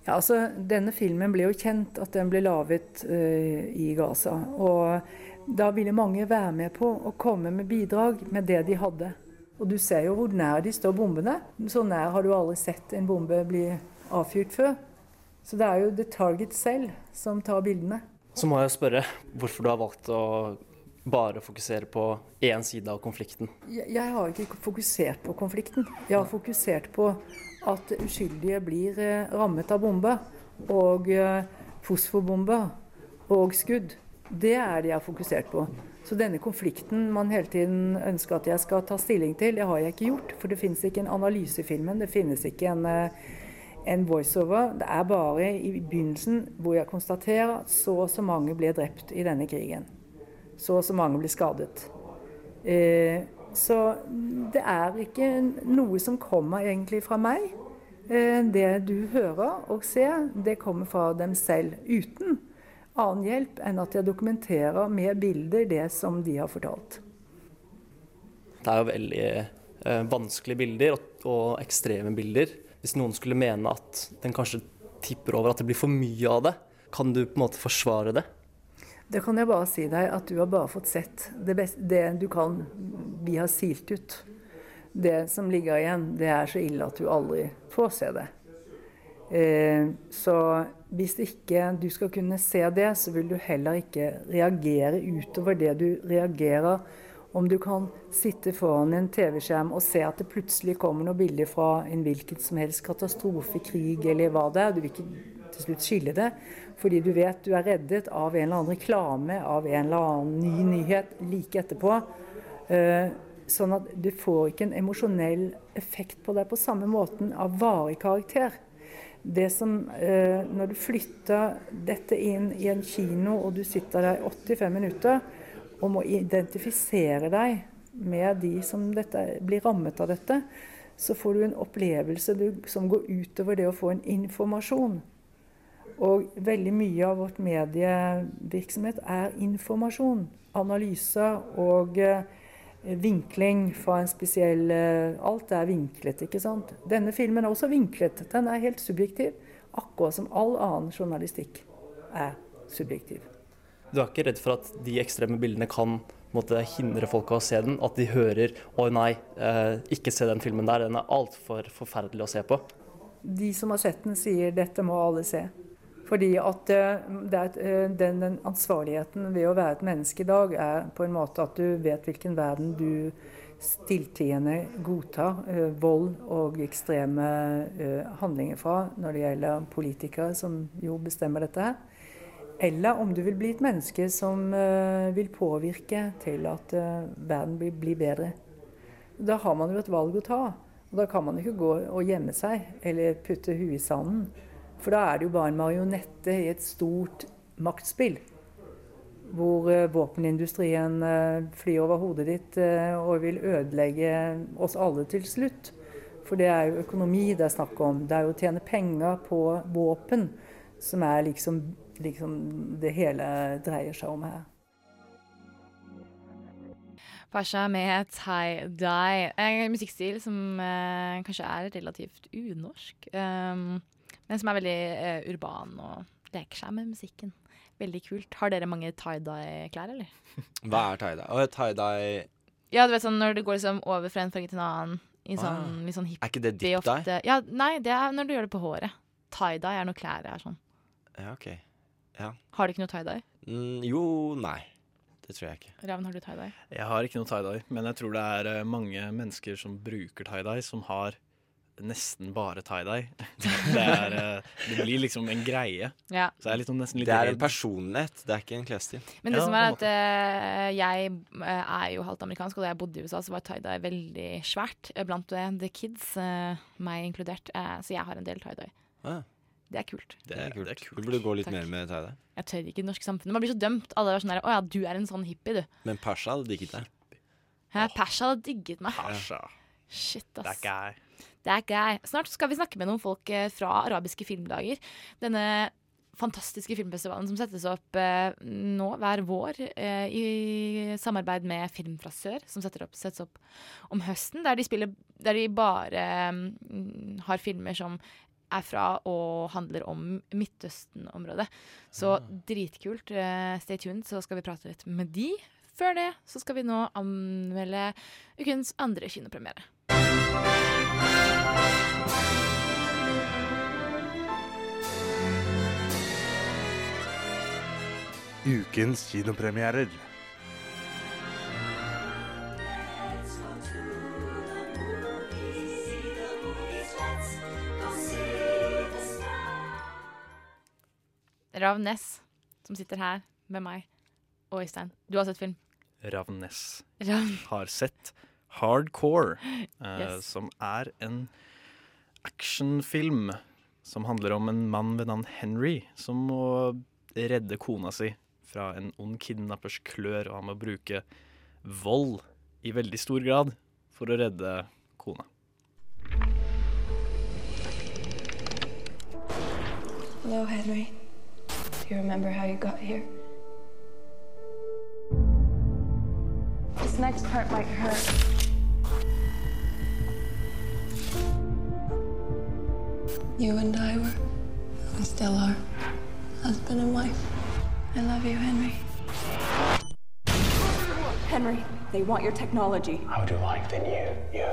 Ja, altså, Denne filmen ble jo kjent at den ble laget uh, i Gaza. Og da ville mange være med på å komme med bidrag med det de hadde. Og du ser jo hvor nær de står bombene. Så nær har du aldri sett en bombe bli avfyrt før. Så det er jo The Target selv som tar bildene. Så må jeg spørre hvorfor du har valgt å bare fokusere på én side av konflikten. Jeg, jeg har ikke fokusert på konflikten. Jeg har fokusert på at uskyldige blir eh, rammet av bomber. Og eh, fosforbomber og skudd. Det er det jeg har fokusert på. Så denne konflikten man hele tiden ønsker at jeg skal ta stilling til, det har jeg ikke gjort. For det finnes ikke en analyse i filmen. Det finnes ikke en, eh, en voiceover. Det er bare i begynnelsen hvor jeg konstaterer at så og så mange ble drept i denne krigen. Så og så mange ble skadet. Eh, så det er ikke noe som kommer egentlig fra meg. Eh, det du hører og ser, det kommer fra dem selv. Uten annen hjelp enn at jeg dokumenterer med bilder det som de har fortalt. Det er jo veldig eh, vanskelige bilder og, ekstreme bilder. Hvis noen skulle mene at den kanskje tipper over at det blir for mye av det, kan du på en måte forsvare det? Det kan jeg bare si deg at du har bare fått sett det, beste, det du kan. Vi har silt ut. Det som ligger igjen, det er så ille at du aldri får se det. Eh, så hvis ikke du skal kunne se det, så vil du heller ikke reagere utover det du reagerer. Om du kan sitte foran en TV-skjerm og se at det plutselig kommer noen bilder fra en hvilken som helst katastrofe, krig eller hva det er. Du vil ikke til slutt skille det, fordi du vet du er reddet av en eller annen reklame, av en eller annen ny nyhet like etterpå. Eh, sånn at du får ikke en emosjonell effekt på deg på samme måten av varig karakter det som eh, Når du flytter dette inn i en kino, og du sitter der 85 minutter og må identifisere deg med de som dette, blir rammet av dette, så får du en opplevelse du, som går utover det å få en informasjon. Og veldig mye av vårt medievirksomhet er informasjon. Analyser og eh, vinkling fra en spesiell eh, Alt er vinklet, ikke sant. Denne filmen er også vinklet. Den er helt subjektiv. Akkurat som all annen journalistikk er subjektiv. Du er ikke redd for at de ekstreme bildene kan måtte hindre folk å se den? At de hører 'Å nei, eh, ikke se den filmen der, den er altfor forferdelig å se på'? De som har sett den, sier 'dette må alle se'. Fordi at eh, er, den, den, ansvarligheten ved å være et menneske i dag er på en måte at du vet hvilken verden du stilltiende godtar uh, vold og ekstreme handlinger fra når det gjelder politikere som jo bestemmer dette her. Eller om du vil bli et menneske som vil påvirke til at verden blir, blir bedre. Da har man jo et valg å ta. Og da kan man ikke gå og gjemme seg eller putte huet i sanden. For da er det jo bare en marionette i et stort maktspill. Hvor uh, våpenindustrien uh, flyr over hodet ditt uh, og vil ødelegge oss alle til slutt. For det er jo økonomi det er snakk om. Det er jo å tjene penger på våpen som er liksom, liksom det hele dreier seg om her. Pasha med tie-dye. En musikkstil som kanskje er relativt unorsk. Um, som er veldig uh, urban og leker seg med musikken. Veldig kult. Har dere mange tie-dye-klær, eller? Hva er tie-dye? Oh, tie-dye Ja, du vet sånn når det går liksom over fra en farge til en annen. I sånn, ah. litt sånn hippie Er ikke det dip-dye? Ja, nei, det er når du gjør det på håret. Tie-dye er når klær er sånn. Ja, ok. Ja. Har du ikke noe tie-dye? Mm, jo, nei. Det tror jeg ikke. Ravn, har du tie-dye? Jeg har ikke noe tie-dye, men jeg tror det er eh, mange mennesker som bruker tie-dye, som har nesten bare tie-dye. Det, er, eh, det blir liksom en greie. Ja. Så jeg er sånn nesten litt Det er en personlighet, det er ikke en klesstil. Men det Ja, som er at uh, jeg eh, er jo halvt amerikansk, og da jeg bodde i USA, så var tie-dye veldig svært blant the kids, uh, meg inkludert. Uh, så jeg har en del tie-dye. Ja. Det er kult. Det er kult. Du burde gå litt Takk. mer med tie-dye. Jeg tør ikke i det norske samfunnet. Man blir så dømt. Alle er sånn der Å ja, du er en sånn hippie, du. Men Pasha hadde digget deg. Hæ, Pasha hadde digget meg. Pasha. Shit, ass. That guy. Det er gøy. Snart skal vi snakke med noen folk eh, fra arabiske filmdager. Denne fantastiske filmfestivalen som settes opp eh, nå hver vår eh, i samarbeid med Film fra sør, som opp, settes opp om høsten. Der de, spiller, der de bare mm, har filmer som er fra og handler om Midtøsten-området. Så dritkult. Eh, stay tuned, så skal vi prate litt med de. Før det så skal vi nå anmelde ukens andre kinopremiere. Ukens kinopremierer. Rav Ness, som sitter her med meg og Øystein. Du har sett film? Ravnes Ravn. har sett Hardcore, eh, Yes. som er en actionfilm som handler om en mann ved navn Henry som må redde kona si fra en ond kidnappers klør, og han må bruke vold i veldig stor grad for å redde kona. Hello, Henry. Do you remember how you got here? This next part might hurt. You and I were, we still are, husband and wife. I love you, Henry. Henry, they want your technology. How would you like then you? You.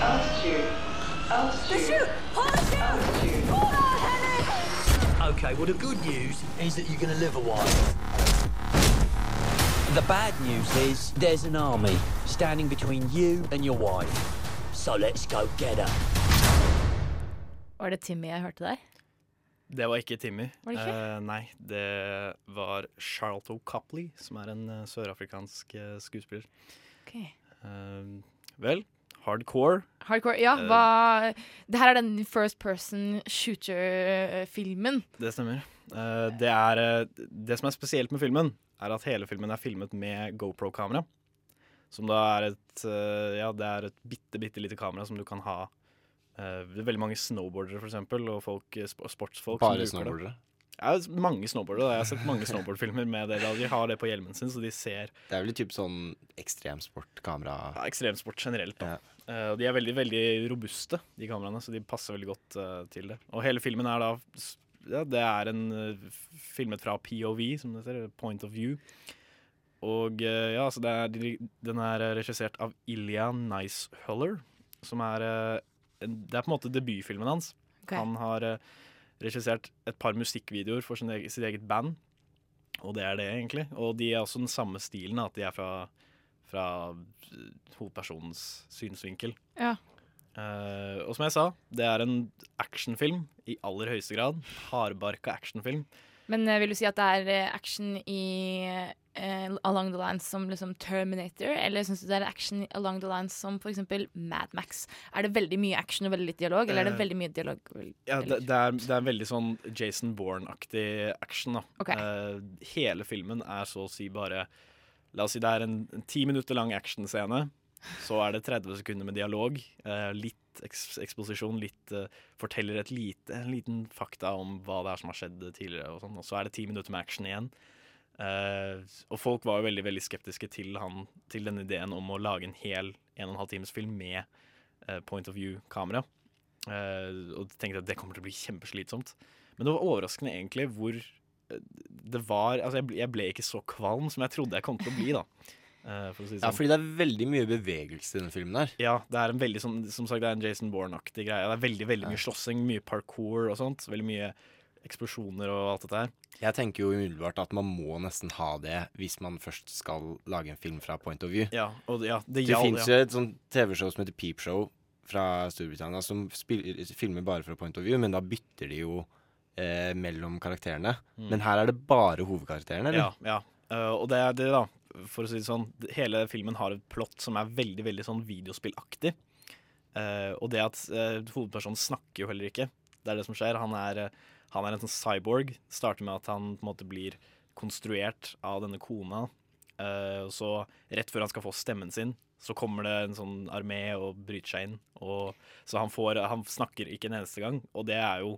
Altitude. The chute! Hold the chute! Hold on, Henry! Okay, well, the good news is that you're going to live a while. The bad news is there's an army standing between you and your wife. So let's go get her. Var det Timmy jeg hørte der? Det var ikke Timmy. Var det ikke? Uh, nei, det var Charlto Copley, som er en uh, sørafrikansk uh, skuespiller. Ok. Eh, vel, hardcore. Hardcore, ja. Hva, det her er den first person shooter-filmen. Det stemmer. Eh, det, er, det som er spesielt med filmen, er at hele filmen er filmet med GoPro-kamera. Som da er et eh, Ja, det er et bitte, bitte lite kamera som du kan ha eh, veldig mange snowboardere, for eksempel, og folk, eh, sportsfolk. Bare snowboardere? Ja, mange snowboardere. Jeg har sett mange snowboardfilmer med det. da. De har det på hjelmen sin, så de ser Det er vel typ sånn ekstremsportkamera ja, ekstremsport generelt. Da. Ja. de er veldig veldig robuste, de kameraene, så de passer veldig godt uh, til det. Og hele filmen er da ja, Det er en eh, filmet fra POV, som det heter. Point of view. Og eh, ja, altså det er, den er eh, regissert av Ilya Nicehuller, som er Det er på en måte debutfilmen hans. Okay. Han har regissert et par musikkvideoer for sin egen, sitt eget band. Og det er det, egentlig. Og de er også den samme stilen, at de er fra, fra hovedpersonens synsvinkel. Ja. Eh, og som jeg sa, det er en actionfilm i aller høyeste grad. Hardbarka actionfilm. Men uh, vil du si at det er eh, action i uh, Along the Lines som liksom Terminator, eller syns du det er action along the lines som f.eks. Mad Max? Er det veldig mye action og veldig litt dialog, eller er det veldig mye dialog? vel- Ja, det, det, er, det er veldig sånn Jason Bourne-aktig action. da. Okay. Hele filmen er så å si bare La oss si det er en en ti minutter lang actionscene. Så er det 30 sekunder med dialog. eh, litt eksposisjon, litt eh, forteller et lite, en liten fakta om hva det er som har skjedd tidligere. Og, sånn, og så er det ti minutter med action igjen. Eh, og folk var jo veldig veldig skeptiske til, han, til denne ideen om å lage en hel en og en halv times film med point of view-kamera. Og tenkte at det kommer til å bli kjempeslitsomt. Men det var overraskende egentlig hvor det var Altså, jeg ble, jeg ble ikke så kvalm som jeg trodde jeg kom til å bli, da. Eh, for å si det Ja, sånn. fordi det er veldig mye bevegelse i denne filmen her. Ja, det er en veldig som, som sagt, det er en Jason Bourne-aktig greie. Det er veldig veldig mye slåssing, mye parkour og sånt. Veldig mye eksplosjoner og alt dette her. Jeg tenker jo umiddelbart at man må nesten ha det hvis man først skal lage en film fra point of view. Ja, og ja, det, Det fins ja. jo et sånt TV-show som heter Peep Show fra Storbritannia, som spiller, filmer bare fra point of view, men da bytter de jo eh, mellom karakterene. Mm. Men her er det bare hovedkarakterene, eller? Ja, ja. Uh, og det er det, da. For å si det sånn, hele filmen har et plott som er veldig veldig sånn videospillaktig. Uh, og det at uh, hovedpersonen snakker jo heller ikke. Det er det som skjer. Han er, uh, han er en sånn cyborg. Starter med at han på en måte blir konstruert av denne kona. Og så, rett før han skal få stemmen sin, så kommer det en sånn armé og bryter seg inn. Og, så han, får, han snakker ikke en eneste gang. Og det er jo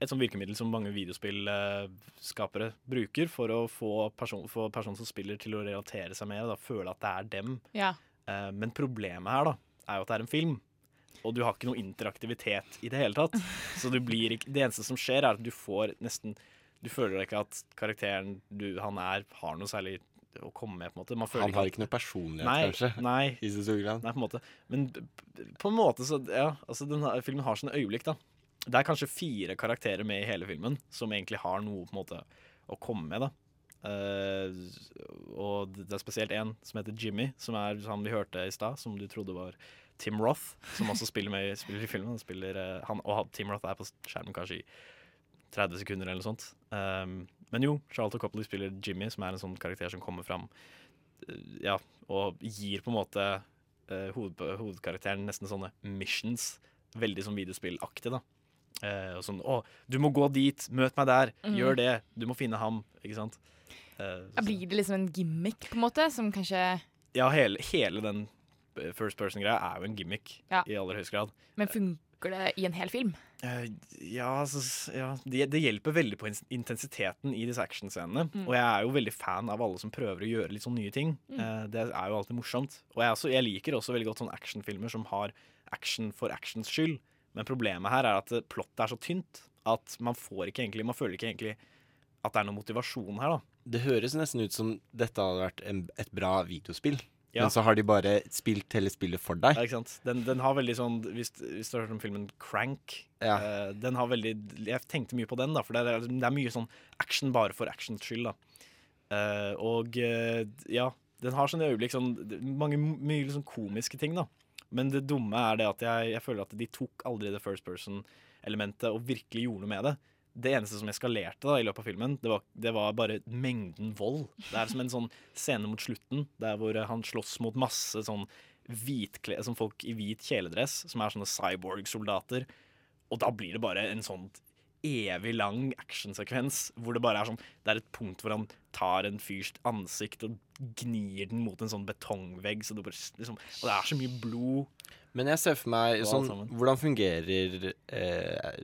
et sånt virkemiddel som mange videospillskapere bruker for å få person, få personen som spiller til å relatere seg med det, da, føle at det er dem. Ja. Eh, men problemet her da, er jo at det er en film, og du har ikke noe interaktivitet i det hele tatt. Så du blir ikke, det eneste som skjer, er at du får nesten Du føler ikke at karakteren du, han er, har noe særlig å komme med. på en måte. Man føler Han har ikke noe personlighet, nei, kanskje? Nei. I så stor grad. Nei, på en måte. Men på en måte så Ja, altså den filmen har sine øyeblikk, da. Det er kanskje fire karakterer med i hele filmen som egentlig har noe på en måte å komme med, da. Uh, og det er spesielt en som heter Jimmy, som er han vi hørte i stad, som du trodde var Tim Roth, som også spiller, med, spiller i filmen. Han spiller, eh, han, og Tim Roth er på skjermen kanskje i 30 sekunder eller noe sånt. Um, men jo, Charlotte Copley spiller Jimmy, som er en sånn karakter som kommer fram eh, ja, og gir på en måte uh, hoved, hovedkarakteren nesten sånne missions. Veldig sånn videospillaktig, da. Eh, og sånn 'Å, du må gå dit. Møt meg der. Mm. Gjør det. Du må finne ham.' Ikke sant? Eh, Ja, Blir det liksom en gimmick, på en måte, som kanskje ja, hele, hele den eh, first person-greia er jo en gimmick Ja. i aller høyeste grad. Men funker det i en hel film? Eh, ja, altså, ja det, det hjelper veldig på intensiteten i disse actionscenene. Mm. Og jeg er jo veldig fan av alle som prøver å gjøre litt sånn nye ting. Mm. Eh, det er jo alltid morsomt. Og jeg, også, jeg liker også veldig godt sånne actionfilmer som har action for actions skyld. Men problemet her er at plottet er så tynt at man får ikke egentlig Man føler ikke egentlig at det er noen motivasjon her, da. Det høres nesten ut som dette hadde vært en, et bra videospill. Ja. Men så har de bare spilt hele spillet for deg. Ja, ikke sant? Den, den har veldig sånn Hvis, hvis du har hørt om filmen Crank Ja. eh, Den har veldig Jeg tenkte mye på den, da, for det er, det er mye sånn action bare for actions skyld. da Eh, Og eh, ja, den har sånne øyeblikk sånn Mange mye liksom komiske ting, da. Men det dumme er det at jeg, jeg føler at de tok aldri det first person-elementet og virkelig gjorde noe med det. Det eneste som eskalerte da i løpet av filmen, det var, det var bare mengden vold. Det er som en sånn scene mot slutten der hvor eh, han slåss mot masse sånn hvitkle, sånn folk i hvit kjeledress, som er sånne cyborg-soldater. Og da blir det bare en sånn evig lang actionsekvens hvor det bare er sånn Det er et punkt hvor han tar en fyrs ansikt og gnir den mot en sånn betongvegg, så det bare liksom Og det er så mye blod. Men jeg ser for meg sånn. Hvordan fungerer eh,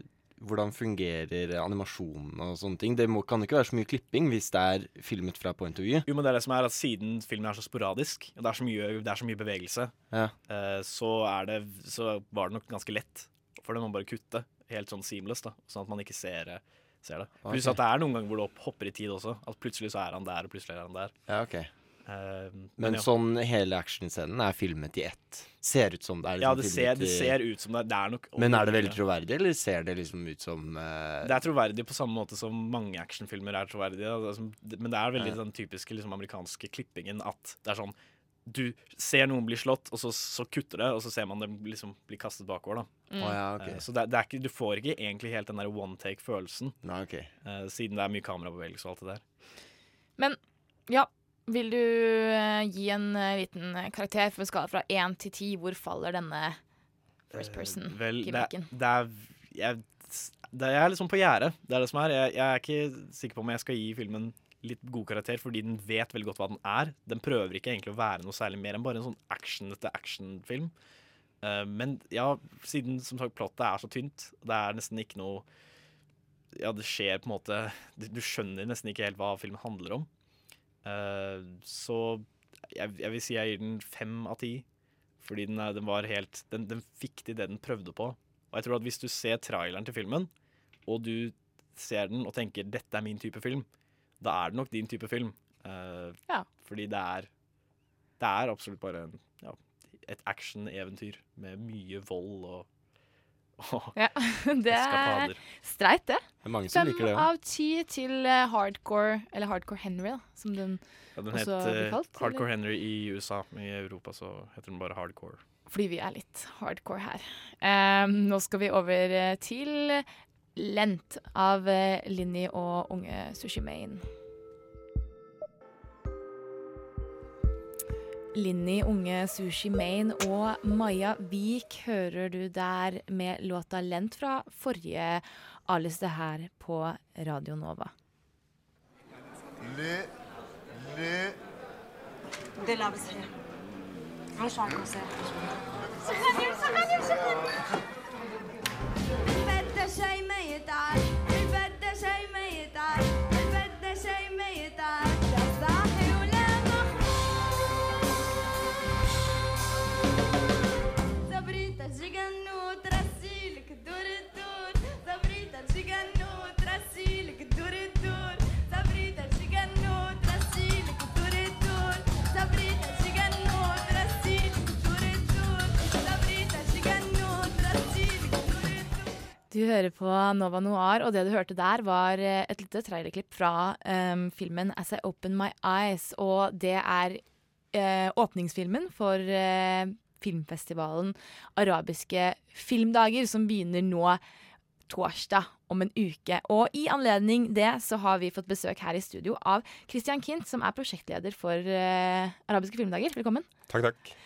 Hvordan fungerer animasjonen og sånne ting? Det må, kan ikke være så mye klipping hvis det er filmet fra point of view. Jo, men det er det som er at Siden filmen er så sporadisk, og det er så mye, er så mye bevegelse, Ja. eh, så, er det, så var det nok ganske lett for dem å bare kutte. Helt sånn seamless, da, sånn at man ikke ser, eh, ser det. Pluss at det er noen ganger hvor det hopper i tid også. At plutselig så er han der, og plutselig er han der. Ja, ok. Uh, Men ja. sånn hele actionscenen er filmet i ett. Ser ut som det er Ja, liksom det ser, det ser ut som det. er, Det er nok Men er det veldig troverdig, eller ser det liksom ut som uh... Det er troverdig på samme måte som mange actionfilmer er troverdige. er Men det er veldig Ja. den typiske liksom, amerikanske klippingen at det er sånn Du ser noen bli slått, og så, så kutter det, og så ser man dem liksom bli kastet bakover. da. Mm. oh, ja, okay. Eh, Så det, det er ikke, du får ikke egentlig helt den der one take-følelsen, Nei, ok. uh, siden det er mye kamerabevegelse og alt det der. Men ja, vil du uh, gi en uh, liten karakter for skala fra én til ti? Hvor faller denne first Vel, det, person-gimmicken? det er jeg, det jeg er liksom på gjerdet. Det er det som er. Jeg, jeg er ikke sikker på om jeg skal gi filmen litt god karakter, fordi den vet veldig godt hva den er. Den prøver ikke egentlig å være noe særlig mer enn bare en sånn actionete actionfilm. Uh, men ja, siden som sagt plottet er så tynt, det er nesten ikke noe Ja, det skjer på en måte Du du skjønner nesten ikke helt hva filmen handler om. Uh, så jeg, jeg vil si jeg gir den fem av ti. Fordi den, er, den var helt den, den fikk til det den prøvde på. Og jeg tror at hvis du ser traileren til filmen, og du ser den og tenker 'dette er min type film', da er det nok din type film. Uh, Ja. Fordi det er Det er absolutt bare en, ja, et action-eventyr med mye vold og Ja, det er streit, det. Det er mange som Fem liker det, ja. av ti til eh, hardcore, eller Hardcore Henry, da, som den, Ja, den het også blir eh, kalt. Hardcore eller? Henry i USA. I Europa så heter den bare Hardcore. Fordi vi er litt hardcore her. Um, nå skal vi over eh, til 'Lent' av eh, Linni og unge Sushimein. Linni Unge, Sushi Main og Maja Vik hører du der med låta 'Lent' fra forrige A-liste her på Radio Nova. Le, le. Det 我也没打。Du hører på Nova Noir, og det du hørte der, var eh, et lite trailerklipp fra um, filmen As I Open My Eyes. Og det er uh, åpningsfilmen for uh, filmfestivalen Arabiske filmdager, som begynner nå torsdag om en uke. Og i anledning det så har vi fått besøk her i studio av Christian Kint, som er prosjektleder for uh, Arabiske filmdager. Velkommen. Takk, takk.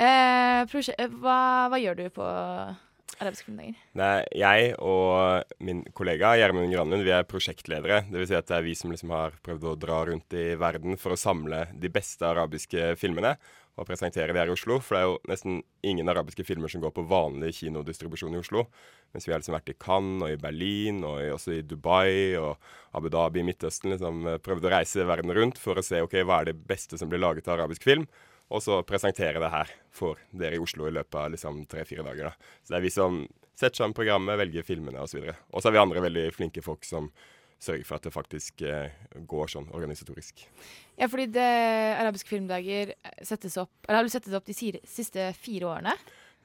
Hva, hva gjør du på Arabiske filmdager? Nei, jeg og min kollega Gjermund Granlund vi er prosjektledere. Det vil si at det er vi som liksom har prøvd å dra rundt i verden for å samle de beste arabiske filmene og presentere de her i Oslo. For det er jo nesten ingen arabiske filmer som går på vanlig kinodistribusjon i Oslo. Mens vi har liksom vært i Cannes og i Berlin og også i Dubai og Abu Dhabi i Midtøsten. liksom eh, Prøvd å reise verden rundt for å se ok, hva er det beste som blir laget av arabisk film. Og så presentere det her for dere i Oslo i løpet av liksom tre-fire dager. da. Så det er vi som setter sammen programmet, velger filmene osv. Og så har vi andre veldig flinke folk som sørger for at det faktisk eh, går sånn organisatorisk. Ja, fordi det Arabiske filmdager settes opp Eller har du sett det opp de siste fire årene?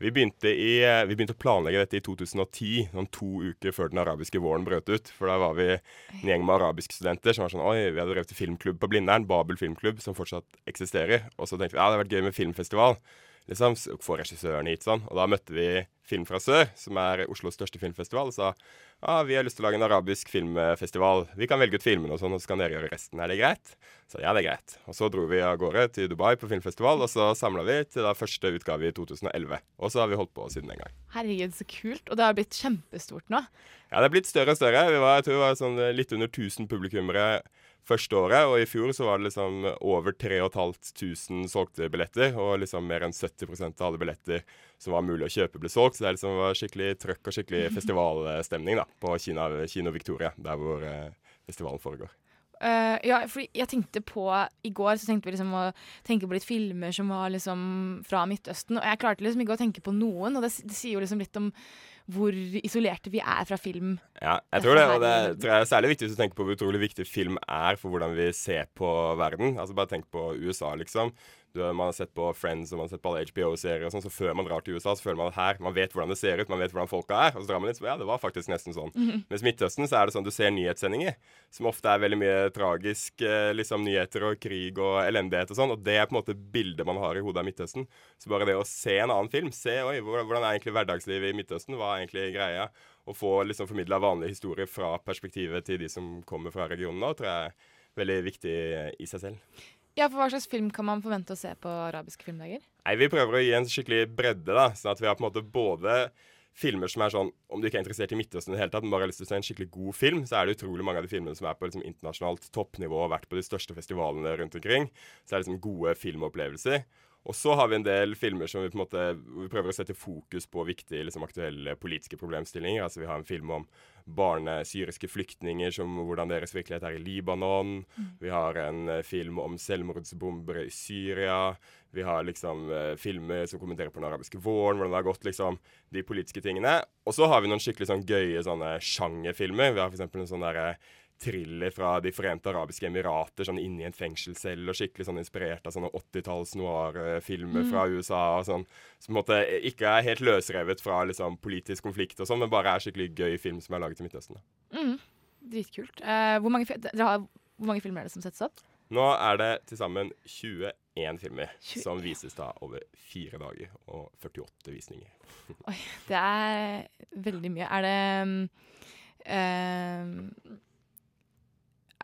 Vi begynte, i, eh, vi begynte å planlegge dette i 2010, sånn to uker før den arabiske våren brøt ut. For da var vi en gjeng med arabiske studenter som var sånn Oi, vi hadde drevet filmklubb på Blindern, Babel filmklubb, som fortsatt eksisterer. Og så tenkte vi ja, det hadde vært gøy med filmfestival. Liksom, Få regissørene hit sånn. Og da møtte vi Film fra sør, som er Oslos største filmfestival, og sa ja, vi har lyst til å lage en arabisk filmfestival. Vi kan velge ut filmene og sånn, og så kan dere gjøre resten. Er det greit? Så ja, det er greit. Og så dro vi av gårde til Dubai på filmfestival, og så samla vi til da første utgave i 2011. Og så har vi holdt på siden den gang. Herregud, så kult. Og det har blitt kjempestort nå. Ja, det er blitt større og større. Vi var, jeg tror var sånn litt under 1000 publikummere første året, og i fjor så var det liksom over 3500 solgte billetter, og liksom mer enn 70% av alle billetter som var mulig å kjøpe, ble solgt. Så det liksom var skikkelig trøkk og skikkelig festivalstemning da, på Kina, Kino Victoria, der hvor eh, festivalen foregår. Uh, ja, fordi jeg tenkte på I går så tenkte vi liksom å tenke på litt filmer som var liksom fra Midtøsten, og jeg klarte liksom ikke å tenke på noen, og det, det sier jo liksom litt om hvor isolerte vi er fra film. Ja, jeg tror det, og det tror jeg er særlig viktig hvis du tenker på hvor utrolig viktig film er for hvordan vi ser på verden. Altså Bare tenk på USA, liksom. Man har sett på Friends og man har sett på alle HBO-serier, og sånn, så før man drar til USA, så føler man at her, man vet hvordan det ser ut, man vet hvordan folka er. Og så drar man litt, så ja, det var faktisk nesten sånn. Mhm. Mens Midtøsten så er det sånn du ser nyhetssendinger, som ofte er veldig mye tragisk, eh, liksom nyheter og krig og elendighet og sånn, og det er på en måte bildet man har i hodet av Midtøsten. Så bare det å se en annen film, se oi, hvordan er egentlig hverdagslivet i Midtøsten, hva er egentlig greia, Å få liksom formidla vanlige historier fra perspektivet til de som kommer fra regionen nå, tror jeg er veldig viktig i seg selv. Ja, for Hva slags film kan man forvente å se på arabiske filmdager? Nei, Vi prøver å gi en skikkelig bredde, da, sånn at vi har på en måte både filmer som er sånn Om du ikke er interessert i Midtøsten i det hele tatt, men bare har lyst til å se en skikkelig god film, så er det utrolig mange av de filmene som er på liksom, internasjonalt toppnivå og vært på de største festivalene rundt omkring. Så er det liksom gode filmopplevelser. Og så har vi en del filmer som vi på en måte vi prøver å sette fokus på viktige liksom, aktuelle politiske problemstillinger. Altså Vi har en film om barne syriske flyktninger, som hvordan deres virkelighet er i Libanon. Vi har en uh, film om selvmordsbombere i Syria. Vi har liksom uh, filmer som kommenterer på den arabiske våren, hvordan det har gått, liksom, de politiske tingene. Og så har vi noen skikkelig sånn gøye sånne sjangerfilmer. Vi har f.eks. en sånn derre thriller fra De forente arabiske emirater, sånn inni en fengselscelle, og skikkelig sånn inspirert av sånne 80-talls noir-filmer Mm. fra USA. og sånn, Som på en måte ikke er helt løsrevet fra liksom politisk konflikt og sånn, men bare er skikkelig gøy film som er laget i Midtøsten. da. Mm, dritkult. Uh, hvor, mange, har, hvor mange filmer er det som settes opp? Nå er det til sammen 21 filmer som vises da over fire dager og 48 visninger. Oi, det er veldig mye. Er det um, um,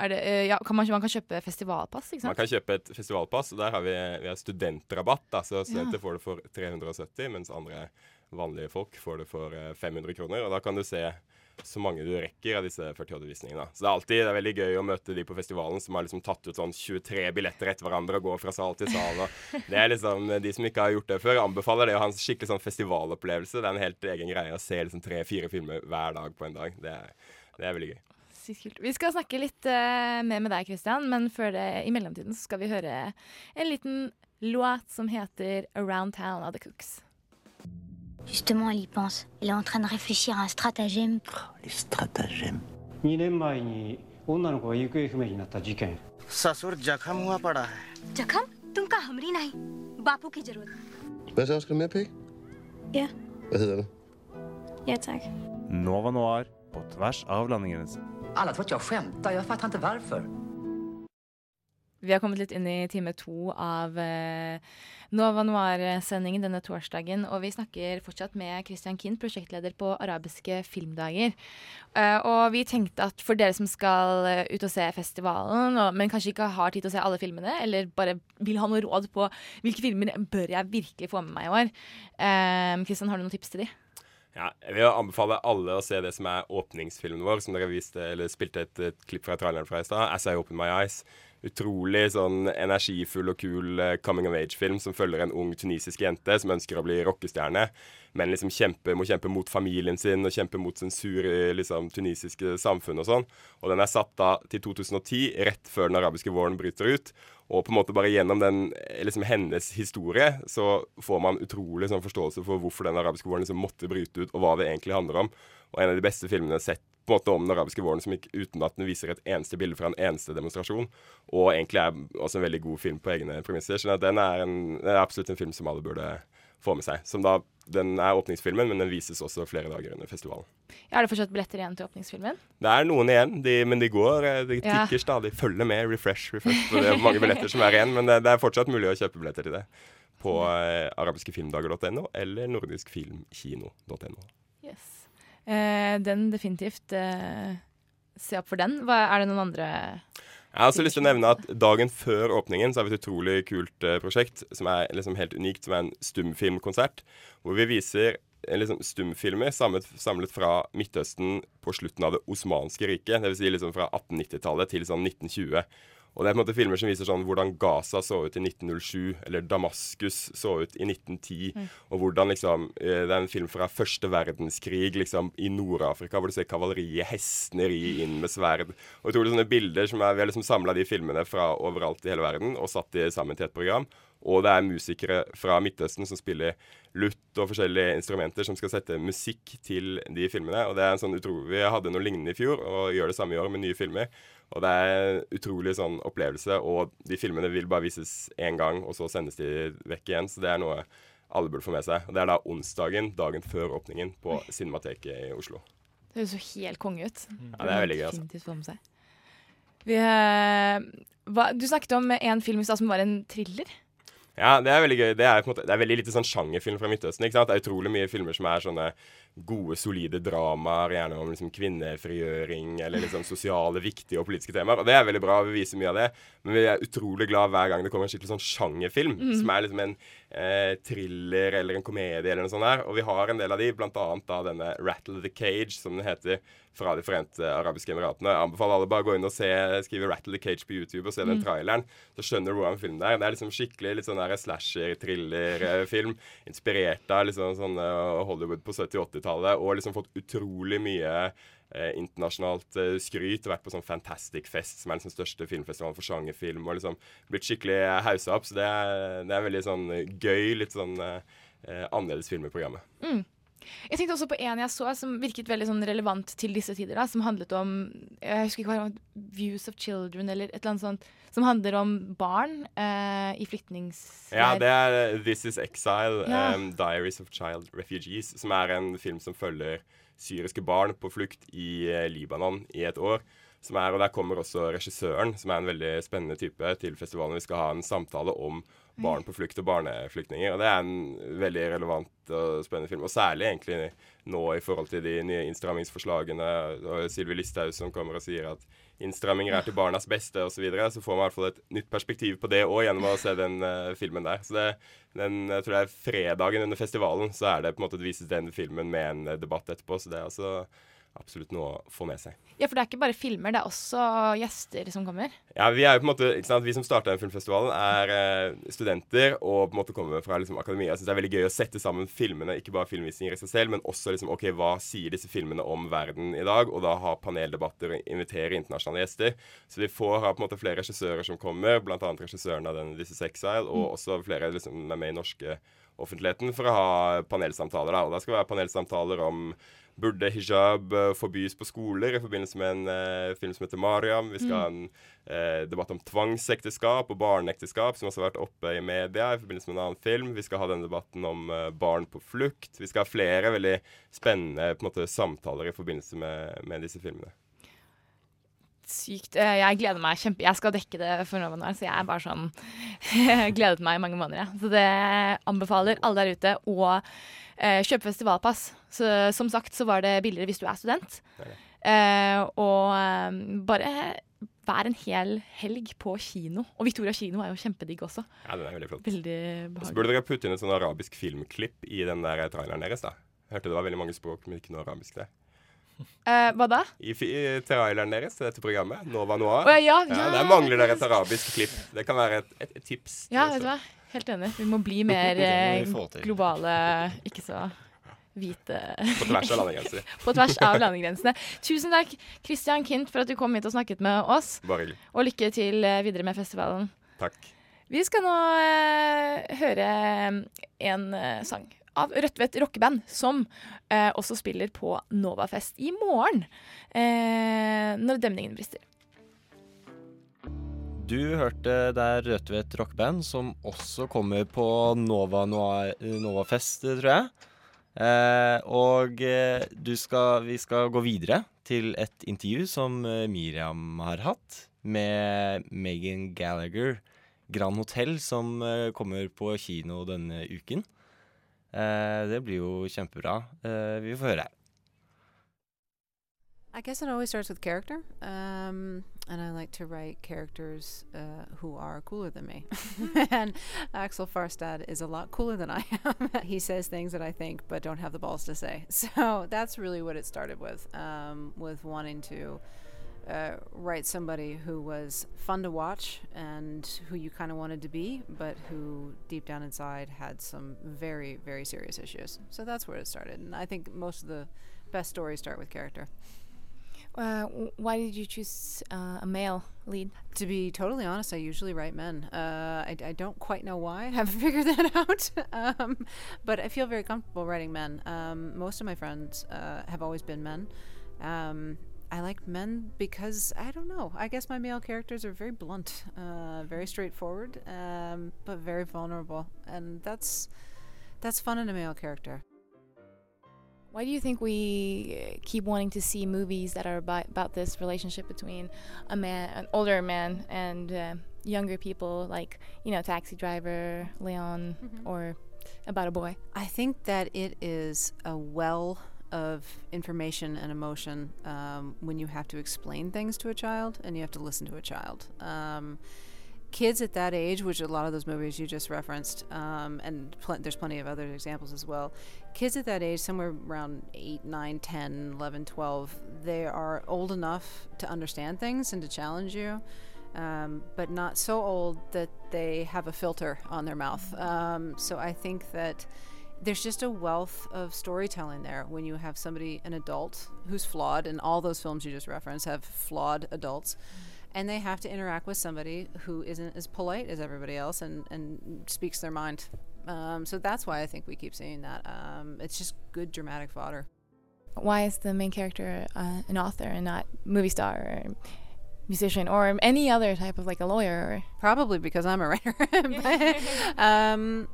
det, eh, ja, kan man, man kan kjøpe festivalpass, ikke sant? Man kan kjøpe et festivalpass, og der har vi, vi har studentrabatt. Da, så studenter Ja. får det for 370, mens andre vanlige folk får det for eh, 500 kroner. Og da kan du se så mange du rekker av disse 48 visningene. Så det er alltid det er veldig gøy å møte de på festivalen som har liksom tatt ut sånn 23 billetter etter hverandre og går fra sal til sal. Og det er liksom, De som ikke har gjort det før, anbefaler det å ha en skikkelig sånn festivalopplevelse. Det er en helt egen greie å se liksom tre-fire filmer hver dag på en dag. Det er, det er veldig gøy Sykt kult. Vi skal snakke litt eh, mer med deg, Christian, men før det, i mellomtiden så skal vi høre en liten låt som heter 'Around Town' av The Cooks. Justement, elle y pense. Elle est en train de réfléchir à un stratagème. Les stratagèmes. 2年前に女の子が行方不明になった事件 ससुर जख्म हुआ पड़ा है जखम तुमका हमरी नहीं बापू की जरूरत Hvad så, skal du med, Pig? Ja. Hvad hedder det? Ja, tack. Nova Noir på tvers av landegrenser. Alla tror att jag skämtar, jag fattar inte varför. Vi har kommet litt inn i time to av eh, Nova Noir-sendingen denne torsdagen, og vi snakker fortsatt med Christian Kind, prosjektleder på Arabiske filmdager. Eh, og vi tenkte at for dere som skal eh, ut og se festivalen, men kanskje ikke har tid til å se alle filmene, eller bare vil ha noe råd på hvilke filmer bør jeg virkelig få med meg i år, Christian, har du noen tips til de? Ja, jeg vil anbefale alle å se det som er åpningsfilmen vår, som dere viste, eller spilte et, et klipp fra traileren fra i stad, 'As I Open My Eyes'. Utrolig sånn energifull og kul eh, coming of age-film som følger en ung tunisisk jente som ønsker å bli rockestjerne, men liksom kjempe, må kjempe mot familien sin og kjempe mot sensur i liksom tunisiske samfunn og sånn. Og den er satt da til 2010, rett før den arabiske våren bryter ut. Og på en måte bare gjennom den, eh, liksom hennes historie så får man utrolig sånn forståelse for hvorfor den arabiske våren liksom måtte bryte ut, og hva det egentlig handler om. Og en av de beste filmene jeg har en måte om den arabiske våren som gikk uten at den viser et eneste bilde fra en eneste demonstrasjon. Og egentlig er også en veldig god film på egne premisser. Så den er, en, den er absolutt en film som alle burde få med seg. Som da, Den er åpningsfilmen, men den vises også flere dager under festivalen. Ja, er det fortsatt billetter igjen til åpningsfilmen? Det er noen igjen, de, men de går. De De Ja. stadig. Følger med. Refresh, refresh. Det er mange billetter som er igjen, men det, det er fortsatt mulig å kjøpe billetter til det på eh, arabiskefilmdager.no eller nordiskfilmkino.no. Eh, den definitivt eh, Se opp for den. Hva, er det noen andre Jeg har også lyst til å nevne at Dagen før åpningen så har vi et utrolig kult eh, prosjekt som er liksom helt unikt, som er en stumfilmkonsert. Hvor vi viser liksom stumfilmer samlet, samlet fra Midtøsten på slutten av det osmanske riket. Dvs. Si liksom fra 1890-tallet til sånn 1920. Og det er på en måte filmer som viser sånn hvordan Gaza så ut i 1907, eller Damaskus så ut i 1910. Mm. Og hvordan liksom eh, Det er en film fra første verdenskrig liksom i Nord-Afrika, hvor du ser kavaleriet, hestene ri inn med sverd. Og utrolig sånne bilder som er, Vi har liksom samla de filmene fra overalt i hele verden og satt de sammen til et program. Og det er musikere fra Midtøsten som spiller lutt og forskjellige instrumenter som skal sette musikk til de filmene. Og det er en sånn utrolig Vi hadde noe lignende i fjor, og gjør det samme i år med nye filmer. Og det er en utrolig sånn opplevelse, og de filmene vil bare vises én gang, og så sendes de vekk igjen. Så det er noe alle burde få med seg. Og det er da onsdagen, dagen før åpningen, på Cinemateket i Oslo. Det høres jo helt konge ut. Ja, det er veldig gøy, altså. Vi, eh, hva, du snakket om en film i stad som var en thriller. Ja, det er veldig gøy. Det er, på en måte, det er veldig lite sånn sjangerfilm fra Midtøsten. ikke sant? Det er utrolig mye filmer som er sånne gode, solide dramaer, gjerne om liksom kvinnefrigjøring eller liksom sosiale, viktige og politiske temaer. Og det er veldig bra, vi viser mye av det. Men vi er utrolig glad hver gang det kommer en skikkelig sånn sjangerfilm, mm. som er liksom en eh, thriller eller en komedie eller noe sånt der. Og vi har en del av de, blant annet da denne Rattle the Cage, som den heter, fra De forente arabiske emiratene. Jeg anbefaler alle bare å gå inn og se, skrive Rattle the Cage på YouTube og se den Mm. traileren. Så skjønner du hvordan filmen er. Det er liksom skikkelig litt sånn slasher-thriller-film. Inspirert av liksom sånn eh, Hollywood på 70- og 80-tallet. Og liksom fått utrolig mye eh, internasjonalt eh, skryt. Vært på sånn Fantastic Fest, som er den største filmfestivalen for sjangerfilm. Og liksom blitt skikkelig eh, haussa opp. Så det er, det er veldig sånn gøy, litt sånn eh, eh, annerledes film i programmet. Mm. Jeg tenkte også på en jeg så som virket veldig sånn relevant til disse tider. Da, som handlet om Jeg husker ikke hva det var, Views of Children eller et eller annet sånt. Som handler om barn eh, i flyktnings... Ja, det er eh, This Is Exile, Ja. um, Diaries of Child Refugees, som er en film som følger syriske barn på flukt i eh, Libanon i et år. Som er, og Der kommer også regissøren, som er en veldig spennende type, til festivalen. Vi skal ha en samtale om barn på flukt og barneflyktninger. og Det er en veldig relevant og spennende film. Og særlig egentlig nå i forhold til de nye innstrammingsforslagene. og Sylvi Listhaug som kommer og sier at innstramminger er til barnas beste osv. Så, videre, så får man i hvert fall et nytt perspektiv på det òg gjennom å se den uh, filmen der. Så det, den, jeg tror det er fredagen under festivalen, så er det på en måte at vises den filmen med en eh, debatt etterpå. Så det er altså absolutt noe å få med seg. Ja, for det er ikke bare filmer, det er også gjester som kommer. Ja, vi er jo på en måte, ikke sant, vi som starta filmfestivalen, er eh, studenter og på en måte kommer fra liksom, akademia. Jeg synes det er veldig gøy å sette sammen filmene, ikke bare filmvisninger i seg selv, men også liksom, ok, hva sier disse filmene om verden i dag? Og da ha paneldebatter og invitere internasjonale gjester. Så vi får ha på en måte flere regissører som kommer, bl.a. regissøren av den This Is Exile, og Mm. også flere liksom, med i norske offentligheten for å ha panelsamtaler. Da. Og da skal det være panelsamtaler om Burde hijab eh, forbys på skoler i forbindelse med en eh, film som heter Mariam? Vi skal ha en eh, debatt om tvangsekteskap og barneekteskap, som også har vært oppe i media i forbindelse med en annen film. Vi skal ha denne debatten om eh, barn på flukt. Vi skal ha flere veldig spennende måte, samtaler i forbindelse med, med disse filmene. Sykt. Eh, Jeg gleder meg kjempe... Jeg skal dekke det for Nova Noir, så jeg er bare sånn gledet meg i mange måneder, jeg. Så det anbefaler alle der ute å eh, kjøpe festivalpass. Så, som sagt så var det billigere hvis du er student. Eh, og eh, bare vær en hel helg på kino. Og Victoria kino er jo kjempedigg også. Ja, den er veldig flott. Veldig behagelig. så burde dere putte inn et sånn arabisk filmklipp i den der traileren deres. da. Hørte det var veldig mange språk, men ikke noe arabisk der. Eh, hva da? I, i traileren deres til dette programmet, Nova Noir. oh, ja, ja, Der mangler dere et arabisk klipp. Det kan være et, et, et tips. Ja, vet du hva. Helt enig. Vi må bli mer eh, globale, ikke så hvite På tvers av landegrenser. På tvers av landegrensene. Tusen takk, Christian Kint, for at du kom hit og snakket med oss. Bare hyggelig. Og lykke til eh, videre med festivalen. Takk. Vi skal nå eh, høre en eh, sang av Rødtvet rockeband, som eh, også spiller på Novafest i morgen. Eh, når demningen brister. Du hørte der Rødtvet rockeband, som også kommer på Nova Novafest, tror jeg. Eh, og eh, skal, vi skal gå videre til et intervju som eh, Miriam har hatt med Megan Gallagher, Grand Hotel, som eh, kommer på kino denne uken. Eh, det blir jo kjempebra. Eh, vi får høre. I guess it always starts with character, um, and I like to write characters uh, who are cooler than me. and Axel Farstad is a lot cooler than I am. he says things that I think but don't have the balls to say. So that's really what it started with, um, with wanting to uh, write somebody who was fun to watch and who you kind of wanted to be, but who deep down inside had some very, very serious issues. So that's where it started. And I think most of the best stories start with character. Uh, why did you choose uh, a male lead? To be totally honest, I usually write men. Uh, I, I don't quite know why. I haven't figured that out. um, but I feel very comfortable writing men. Um, most of my friends uh, have always been men. Um, I like men because I don't know. I guess my male characters are very blunt, uh, very straightforward, um, but very vulnerable, and that's that's fun in a male character. Why do you think we uh, keep wanting to see movies that are about, about this relationship between a man, an older man, and uh, younger people, like you know, Taxi Driver, Leon, or about a boy? I think that it is a well of information and emotion um, when you have to explain things to a child and you have to listen to a child. Um, kids at that age, which a lot of those movies you just referenced, um, and pl- there's plenty of other examples as well. Kids at that age, somewhere around 8, 9, 10, 11, 12, they are old enough to understand things and to challenge you. Um, but not so old that they have a filter on their mouth. Um, so I think that there's just a wealth of storytelling there when you have somebody, an adult, who's flawed, and all those films you just referenced have flawed adults. And they have to interact with somebody who isn't as polite as everybody else and, and speaks their mind. Um, so that's why I think we keep seeing that. Um, it's just good dramatic fodder. Why is the main character uh, an author and not movie star or musician or any other type of like a lawyer? Probably because I'm a writer. But, um,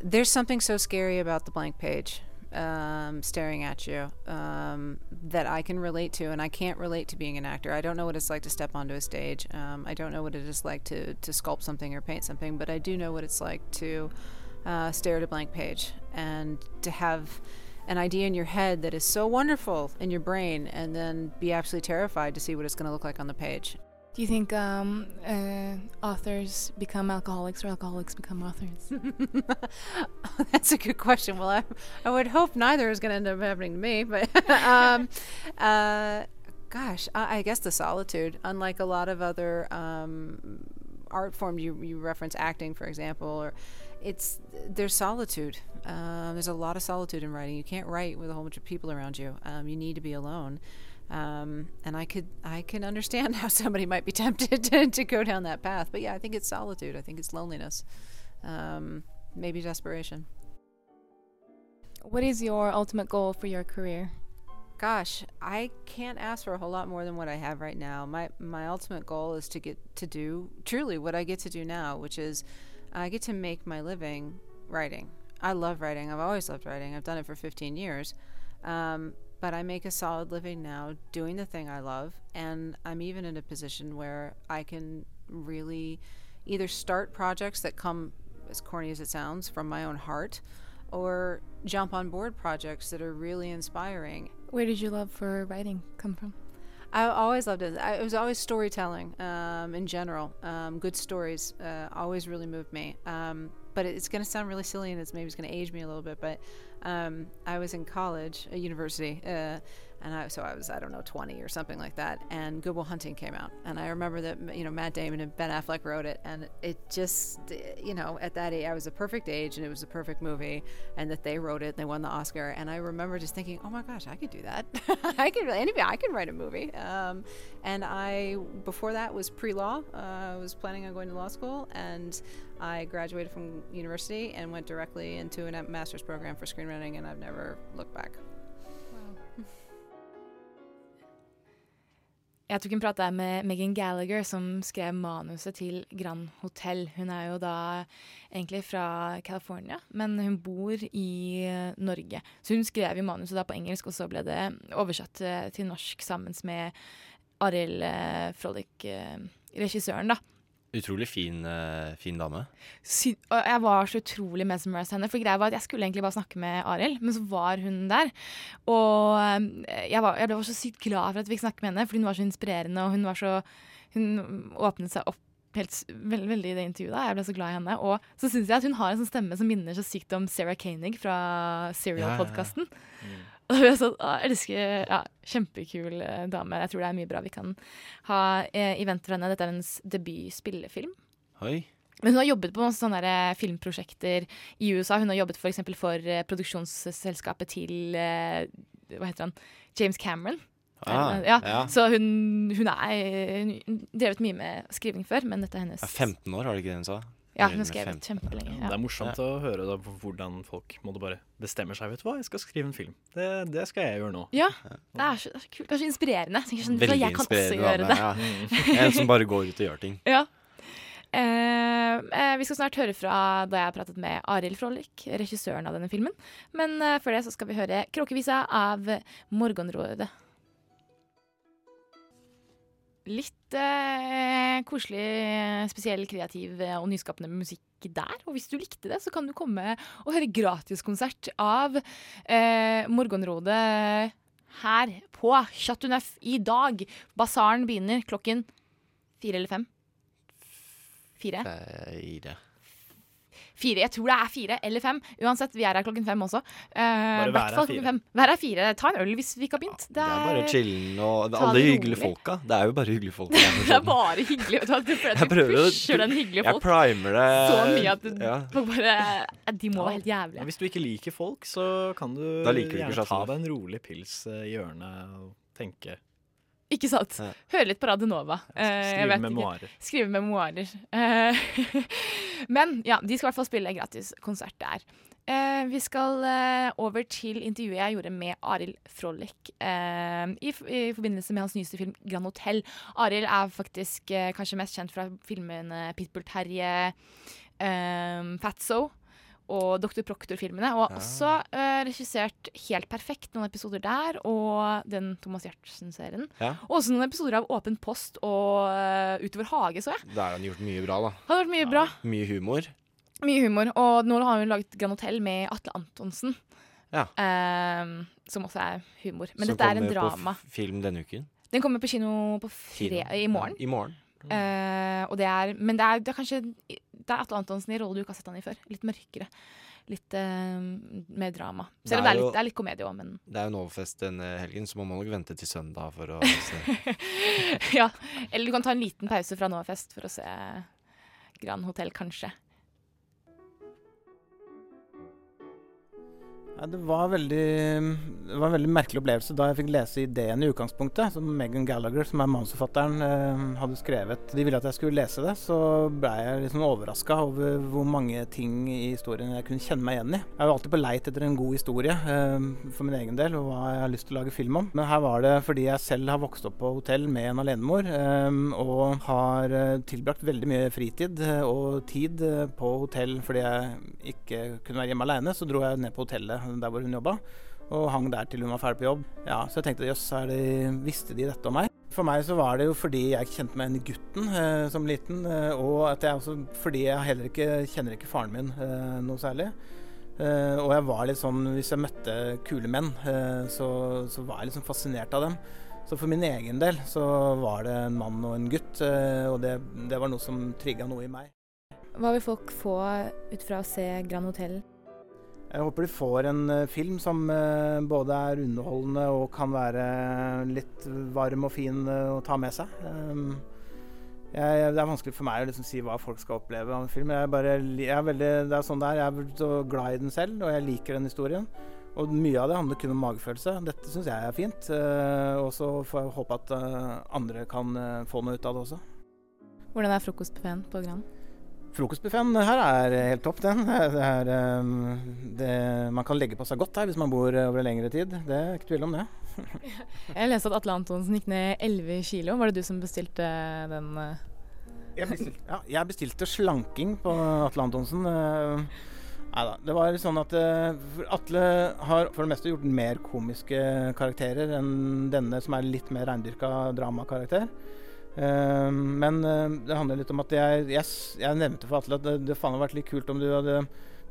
there's something so scary about the blank page um, staring at you um, that I can relate to, and I can't relate to being an actor. I don't know what it's like to step onto a stage. Um, I don't know what it is like to, to sculpt something or paint something, but I do know what it's like to uh, stare at a blank page and to have an idea in your head that is so wonderful in your brain and then be absolutely terrified to see what it's going to look like on the page. Do you think um, uh, authors become alcoholics or alcoholics become authors? That's a good question. Well, I, I would hope neither is going to end up happening to me, but um, uh, gosh, I, I guess the solitude. Unlike a lot of other um, art form you you reference acting, for example, or it's there's solitude. Um, there's a lot of solitude in writing. You can't write with a whole bunch of people around you. Um, you need to be alone. Um, and I could I can understand how somebody might be tempted to, to go down that path. But yeah, I think it's solitude. I think it's loneliness. Um, maybe desperation. What is your ultimate goal for your career? Gosh, I can't ask for a whole lot more than what I have right now. My my ultimate goal is to get to do truly what I get to do now, which is I get to make my living writing. I love writing. I've always loved writing. I've done it for 15 years. Um, but I make a solid living now doing the thing I love, and I'm even in a position where I can really either start projects that come, as corny as it sounds, from my own heart, or jump on board projects that are really inspiring. Where did your love for writing come from? I always loved it. I, it was always storytelling um, in general. Um, good stories uh, always really moved me. Um, but it's going to sound really silly and it's maybe going to age me a little bit. But um, I was in college, a university, uh, and I, so I was I don't know 20 or something like that. And Good Will Hunting came out, and I remember that you know Matt Damon and Ben Affleck wrote it, and it just you know at that age I was a perfect age and it was a perfect movie, and that they wrote it, they won the Oscar, and I remember just thinking, oh my gosh, I could do that. I could anybody I could write a movie. Um, and I before that was pre-law. Uh, I was planning on going to law school, and I graduated from university and went directly into a master's program for screenwriting, and I've never looked back. Jeg tok en prat der med Megan Gallagher, som skrev manuset til Grand Hotel. Hun er jo da egentlig fra California, men hun bor i Norge. Så hun skrev jo manuset da på engelsk, og så ble det oversatt eh, til norsk sammen med Arild eh, Frolic, eh, regissøren, da. Utrolig fin, uh, fin dame. Sy jeg var så utrolig mesmerized av henne. For greia var at Jeg skulle egentlig bare snakke med Arild, men så var hun der. Og eh, jeg, var, jeg ble så sykt glad for at vi fikk snakke med henne, fordi hun var så inspirerende. Og hun var så Hun åpnet seg opp helt veld, veldig i det intervjuet. da. Jeg ble så glad i henne. Og så syns jeg at hun har en sånn stemme som minner så sykt om Sarah Koenig fra Ja, ja, ja. Serial-podkasten. Og jeg, er sånn, å, jeg elsker ja, Kjempekul eh, dame. Jeg tror det er mye bra vi kan ha eh, i vente for henne. Dette er hennes debut-spillefilm. Oi. Men hun har jobbet på sånne der, eh, filmprosjekter i USA. Hun har jobbet for, eksempel for eh, produksjonsselskapet til Hva heter han? James Cameron. Ah, ja, ja. Så hun, hun er hun drevet mye med skriving før, men dette er hennes Ja, 15 år, har du ikke det hun sa? Ja, hun skrev har skrevet 15. kjempelenge. Det er morsomt å høre da, hvordan folk måtte bare bestemmer seg. Vet du hva, jeg skal skrive en film. Det, det skal jeg gjøre nå. Ja, det er så, det er så kult. Det er så inspirerende. Jeg tenker sånn, Veldig jeg kan også inspirerende gjøre dame. det. Ja. En som bare går ut og gjør ting. Ja. Eh, eh, vi skal snart høre fra da jeg har pratet med Arild Frolic, regissøren av denne filmen. Men eh, før det så skal vi høre Kråkevisa av Morgenrådet. Litt eh, koselig, spesiell, kreativ eh, og nyskapende musikk der. Og hvis du likte det, så kan du komme og høre gratiskonsert av eh, Morgenrådet her på Chateau Neuf i dag. Basaren begynner klokken fire eller fem. Fire? Fire. Fire. Jeg tror det er fire eller fem. Uansett, vi er her klokken fem også. Uh, Bare hvert vær her fall fire. klokken fem. Vær her fire. Ta en øl hvis vi ikke har begynt. Det er bare chillen og alle det hyggelige folka. Det er jo bare hyggelige folk. Det er bare hyggelig. Du, du Jeg prøver pusher den hyggelige folk Jeg primer det så mye at du, ja. bare De må være helt Ja, jævlige. hvis du ikke liker folk, så kan du du gjerne ta deg en rolig pils eh, i hjørnet og tenke Ikke sant? Høre litt på Radio Nova. Eh, Skrive memoarer. Skrive memoarer. Eh, Men ja, de skal i hvert fall spille gratis konsert der. Eh, vi skal over til intervjuet jeg gjorde med Arild Frolic eh, i, i forbindelse med hans nyeste film 'Grand Hotell'. Arild er faktisk kanskje mest kjent fra filmene Pitbull Terje, Fatso og Dr. Proctor-filmene. Og har Ja. også uh, regissert Helt perfekt, noen episoder der, og den Thomas Giertsen-serien. Ja. Og også noen episoder av Åpen post og uh, Utover hage, så jeg. Der har han gjort mye bra, da. Han har gjort mye bra. Mye humor. Mye humor. Og nå har hun laget Grand Hotell med Atle Antonsen. Ja. Uh, som også er humor. Men Som dette er en kommer på film denne uken. Den kommer på kino på fre i morgen. I morgen. Og det er, men det er, det er kanskje Det er Atle Antonsen i rolle du ikke har sett han i før. Litt mørkere. Litt uh, mer drama. Selv om det er litt, det er litt komedie òg, men Det er jo Novafest denne helgen, så må man nok vente til søndag for å se. Ja. Eller du kan ta en liten pause fra Novafest for å se Grand Hotell, kanskje. Ja, det, var veldig, det var en veldig merkelig opplevelse da jeg fikk lese ideen i utgangspunktet, som Megan Gallagher, som er manusforfatteren, eh, hadde skrevet. De ville at jeg skulle lese det, så ble jeg liksom overraska over hvor mange ting i historien jeg kunne kjenne meg igjen i. Jeg jo alltid på leit etter en god historie eh, for min egen del, og hva jeg har lyst til å lage film om. Men her var det fordi jeg selv har vokst opp på hotell med en alenemor, eh, og har tilbrakt veldig mye fritid og tid på hotell fordi jeg ikke kunne være hjemme aleine. Så dro jeg ned på hotellet der hvor hun jobba, og hang der til hun var ferdig på jobb. Ja, Så jeg tenkte jøss, visste de dette om meg? For meg så var det jo fordi jeg kjente meg igjen i gutten eh, som liten, eh, og at jeg også, fordi jeg heller ikke kjenner ikke faren min eh, noe særlig. Eh, og jeg var litt sånn, hvis jeg møtte kule menn, eh, så, så var jeg liksom fascinert av dem. Så for min egen del så var det en mann og en gutt, eh, og det, det var noe som trigga noe i meg. Hva vil folk få ut fra å se Grand Hotell? Jeg håper de får en eh, film som eh, både er underholdende og kan være litt varm og fin eh, å ta med seg. Um, jeg, det er vanskelig for meg å liksom si hva folk skal oppleve av en film. Jeg bare, jeg er veldig, det er sånn det. Jeg er så glad i den selv, og jeg liker den historien. Og mye av det handler kun om magefølelse. Dette syns jeg er fint. eh, og så får jeg håpe at eh, andre kan eh, få noe ut av det også. Hvordan er frokostbuffeen på Grand? Frokostbuffeen her er helt topp, den. Det er, um, det, man kan legge på seg godt her hvis man bor over lengre tid. Det er ikke tvil om det. Jeg leste at Atle Antonsen gikk ned 11 kilo. Var det du som bestilte den? eh? Jeg bestilte, ja, jeg bestilte slanking på Atle Antonsen. Nei da. Det var sånn at eh, Atle har for det meste gjort mer komiske karakterer enn denne som er litt mer reindyrka dramakarakter. Eh, men eh, det handler litt om at jeg, jeg, jeg nevnte for Atle at det, det faen hadde vært litt kult om du hadde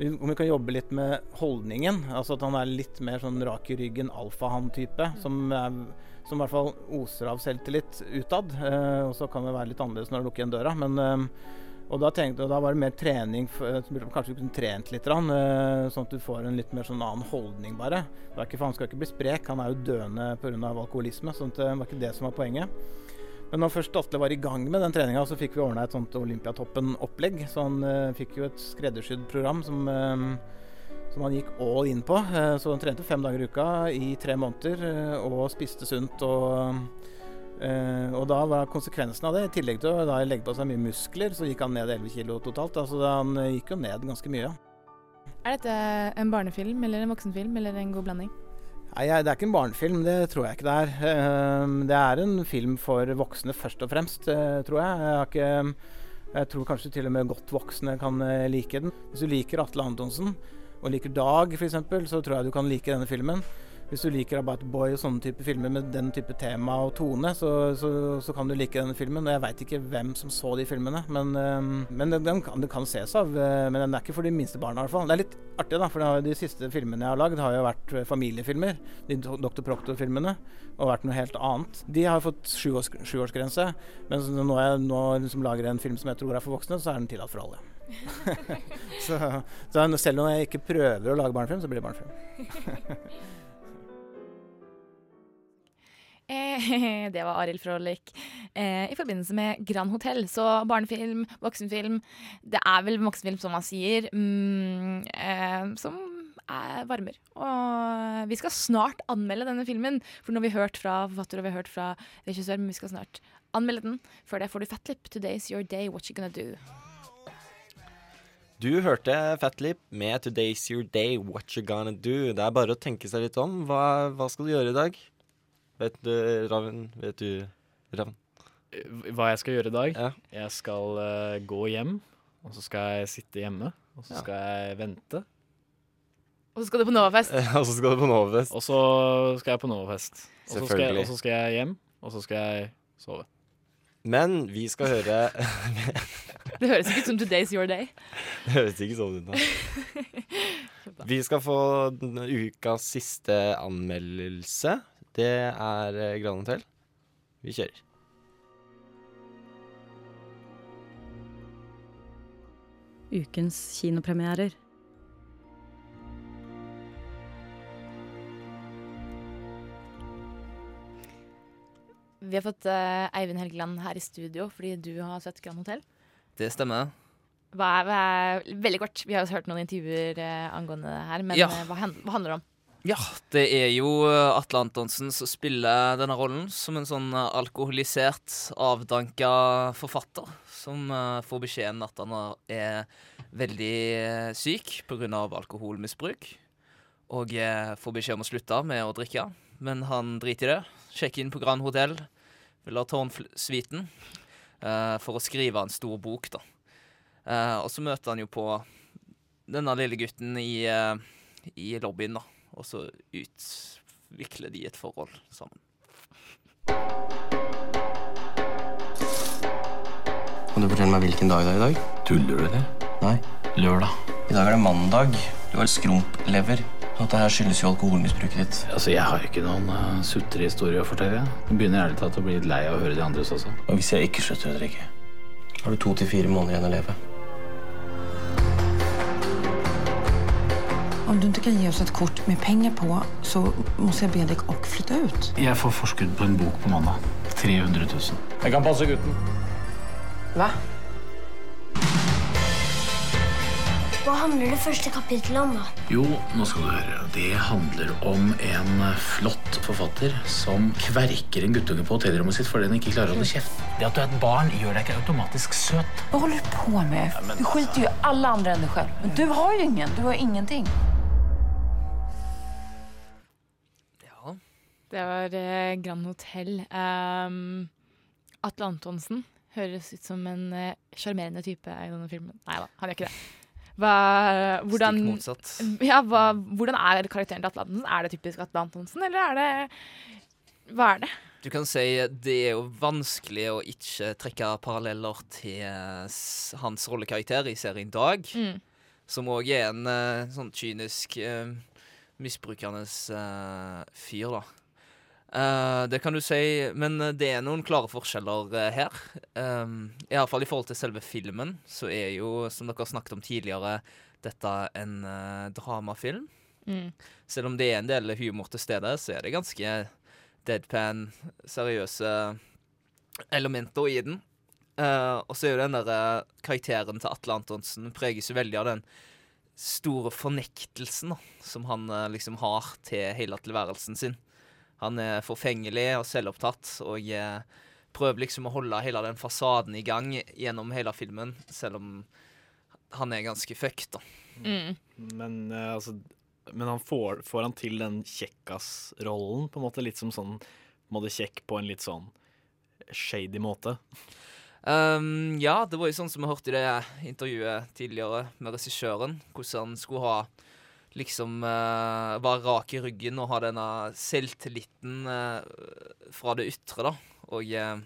om vi kan jobbe litt med holdningen. Altså at han er litt mer sånn rak i ryggen, alfahann-type. Som, er- som i hvert fall oser av selvtillit utad. Eh, og så kan det være litt annerledes når du lukker igjen døra. Men, eh, og da, tenkte, og da var det mer trening. For, du burde man kunne trent litt, grann, eh, sånn at du får en litt mer sånn annen holdning, bare. Det er ikke, for han skal ikke bli sprek. Han er jo døende pga. alkoholisme. sånn at det var ikke det som var poenget. Men når først Atle var i gang med den treninga, så fikk vi ordna et sånt Olympiatoppen-opplegg. Så han uh, fikk jo et skreddersydd program som, uh, som han gikk all in på. Uh, så han trente fem dager i uka i tre måneder og spiste sunt. Og, og da var konsekvensen av det, i tillegg til å da legge på seg mye muskler, så gikk han ned 11 kilo totalt. Altså han eh, gikk jo ned ganske mye. Er dette en barnefilm eller en voksenfilm eller en god blanding? Nei, Det er ikke en barnefilm, det tror jeg ikke det er. Ehm, Det er en film for voksne først og fremst, eh, tror jeg. Jeg, ikke, jeg tror kanskje til og med godt voksne kan eh, like den. Hvis du liker Atle Antonsen og liker Dag f.eks., så tror jeg du kan like denne filmen. Hvis du liker About Boy og sånne type filmer med den type tema og tone, så, så, så kan du like denne filmen. Og jeg veit ikke hvem som så de filmene, men, ehm, men den, den, kan, den kan ses av. eh, Men den er ikke for de minste barna, i hvert fall. Det er litt artig, da, for de siste filmene jeg har lagd, har jo vært eh, familiefilmer. De Dr. Proctor-filmene. Og vært noe helt annet. De har fått sjuårs, sjuårsgrense, men når jeg nå liksom lager en film som jeg tror er for voksne, så er den tillatt for alle. så, så selv om jeg ikke prøver å lage barnefilm, så blir det barnefilm. Eh, det var Arild Frølich eh, i forbindelse med Grand Hotell. Så barnefilm, voksenfilm Det er vel voksenfilm, som man sier, mm, eh, som er, varmer. Og vi skal snart anmelde denne filmen, for nå har vi hørt fra forfatter og vi har hørt fra regissør, men vi skal snart anmelde den. Før det får du Fatlip. Today's your day, what you gonna do? Du hørte Fatlip med 'Today's Your Day, What You Gonna Do'. Det er bare å tenke seg litt om. Hva, hva skal du gjøre i dag? Vet du, Ravn? Vet du, Ravn? Hva jeg skal gjøre i dag? Jeg skal eh, gå hjem, og så skal jeg sitte hjemme. Og så Ja. skal jeg vente. Og så skal du på Novafest. og så skal du på Novafest. Og så skal jeg på Novafest. Og så skal, jeg- Selvfølgelig. og så skal jeg hjem, og så skal jeg sove. Men vi skal høre Det høres ikke ut som today's your day. Det høres ikke sånn ut nå. Vi skal få den ukas siste anmeldelse. Det er eh, Grand Hotel. Vi kjører. Ukens kinopremierer. Vi har fått uh, Eivind Helgeland her i studio fordi du har sett Grand Hotel. Det stemmer. Hva er, hva er, veldig kort, vi har jo hørt noen intervjuer uh, angående det her, men Ja. hva, hva handler det om? Ja, det er jo eh, Atle Antonsen som spiller denne rollen som en sånn eh, alkoholisert, avdanka forfatter som eh, får beskjeden at han er veldig syk pga. alkoholmisbruk. Og får beskjed om å slutte med å drikke, men han driter i det. Sjekker inn på Grand Hotell, vil ha tårnsuiten for å skrive en stor bok, da. Og så møter han jo på denne lille gutten i, i lobbyen, da. Og så utvikler de et forhold sammen. Kan du fortelle meg hvilken dag det er i dag? Tuller du det? Nei. Lørdag. I dag er det mandag. Du har skrumplever. Dette her skyldes jo alkoholmisbruket ditt. Altså, Jeg har ikke noen uh, sutrehistorie å fortelle. Jeg begynner ærlig talt å bli litt lei av å høre de andres også. Og hvis jeg ikke slutter å drikke, har du to til fire måneder igjen å leve. Om du ikke kan gi oss et kort med penger på så må jeg be deg å flytte ut. Jeg får forskudd på en bok på mandag. 300 000. Jeg kan passe gutten. Hva? Hva handler det første kapittelet om, da? Jo, nå skal du høre. Det handler om en flott forfatter som kverker en guttunge på hotellrommet sitt fordi han ikke klarer å holde kjeft. Det at du er et barn, gjør deg ikke automatisk søt. Hva holder du på med? Du skiter jo alle andre enn deg selv. Men du har jo ingen. Du har ingenting. Det var eh, Grand Hotel. Um, Atle Antonsen høres ut som en eh, sjarmerende type i denne filmen. Nei da, han gjør ikke det. Hva, hvordan, Stikk motsatt. Ja, hva, hvordan er karakteren til Atle Antonsen? Er det typisk Atle Antonsen, eller er det Hva er det? Du kan si det er jo vanskelig å ikke trekke paralleller til eh, hans rollekarakter i serien Dag, Mm. som òg er en eh, sånn kynisk, misbrukende eh, fyr, da. Eh, det kan du si, men eh, det er noen klare forskjeller uh, her. Um, Iallfall i forhold til selve filmen, så er jo, som dere har snakket om tidligere, dette en uh, dramafilm. Mm. Selv om det er en del humor til stede, så er det ganske deadpan, seriøse elementer i den. Uh, og så er jo den der karakteren til Atle Antonsen preges jo veldig av den store fornektelsen da, som han liksom har til hele tilværelsen sin. Han er forfengelig og selvopptatt og eh, prøver liksom å holde hele den fasaden i gang gjennom hele filmen, selv om han er ganske fucked, da. Mm. Men, eh, altså, men han får, får han til den kjekkas-rollen, på en måte litt som sånn på en måte kjekk på en litt sånn shady måte. Um, ja, det var jo sånn som vi hørte i det intervjuet tidligere med regissøren. Hvordan han skulle ha liksom uh, være rak i ryggen og ha denne selvtilliten uh, fra det ytre, da. Og uh,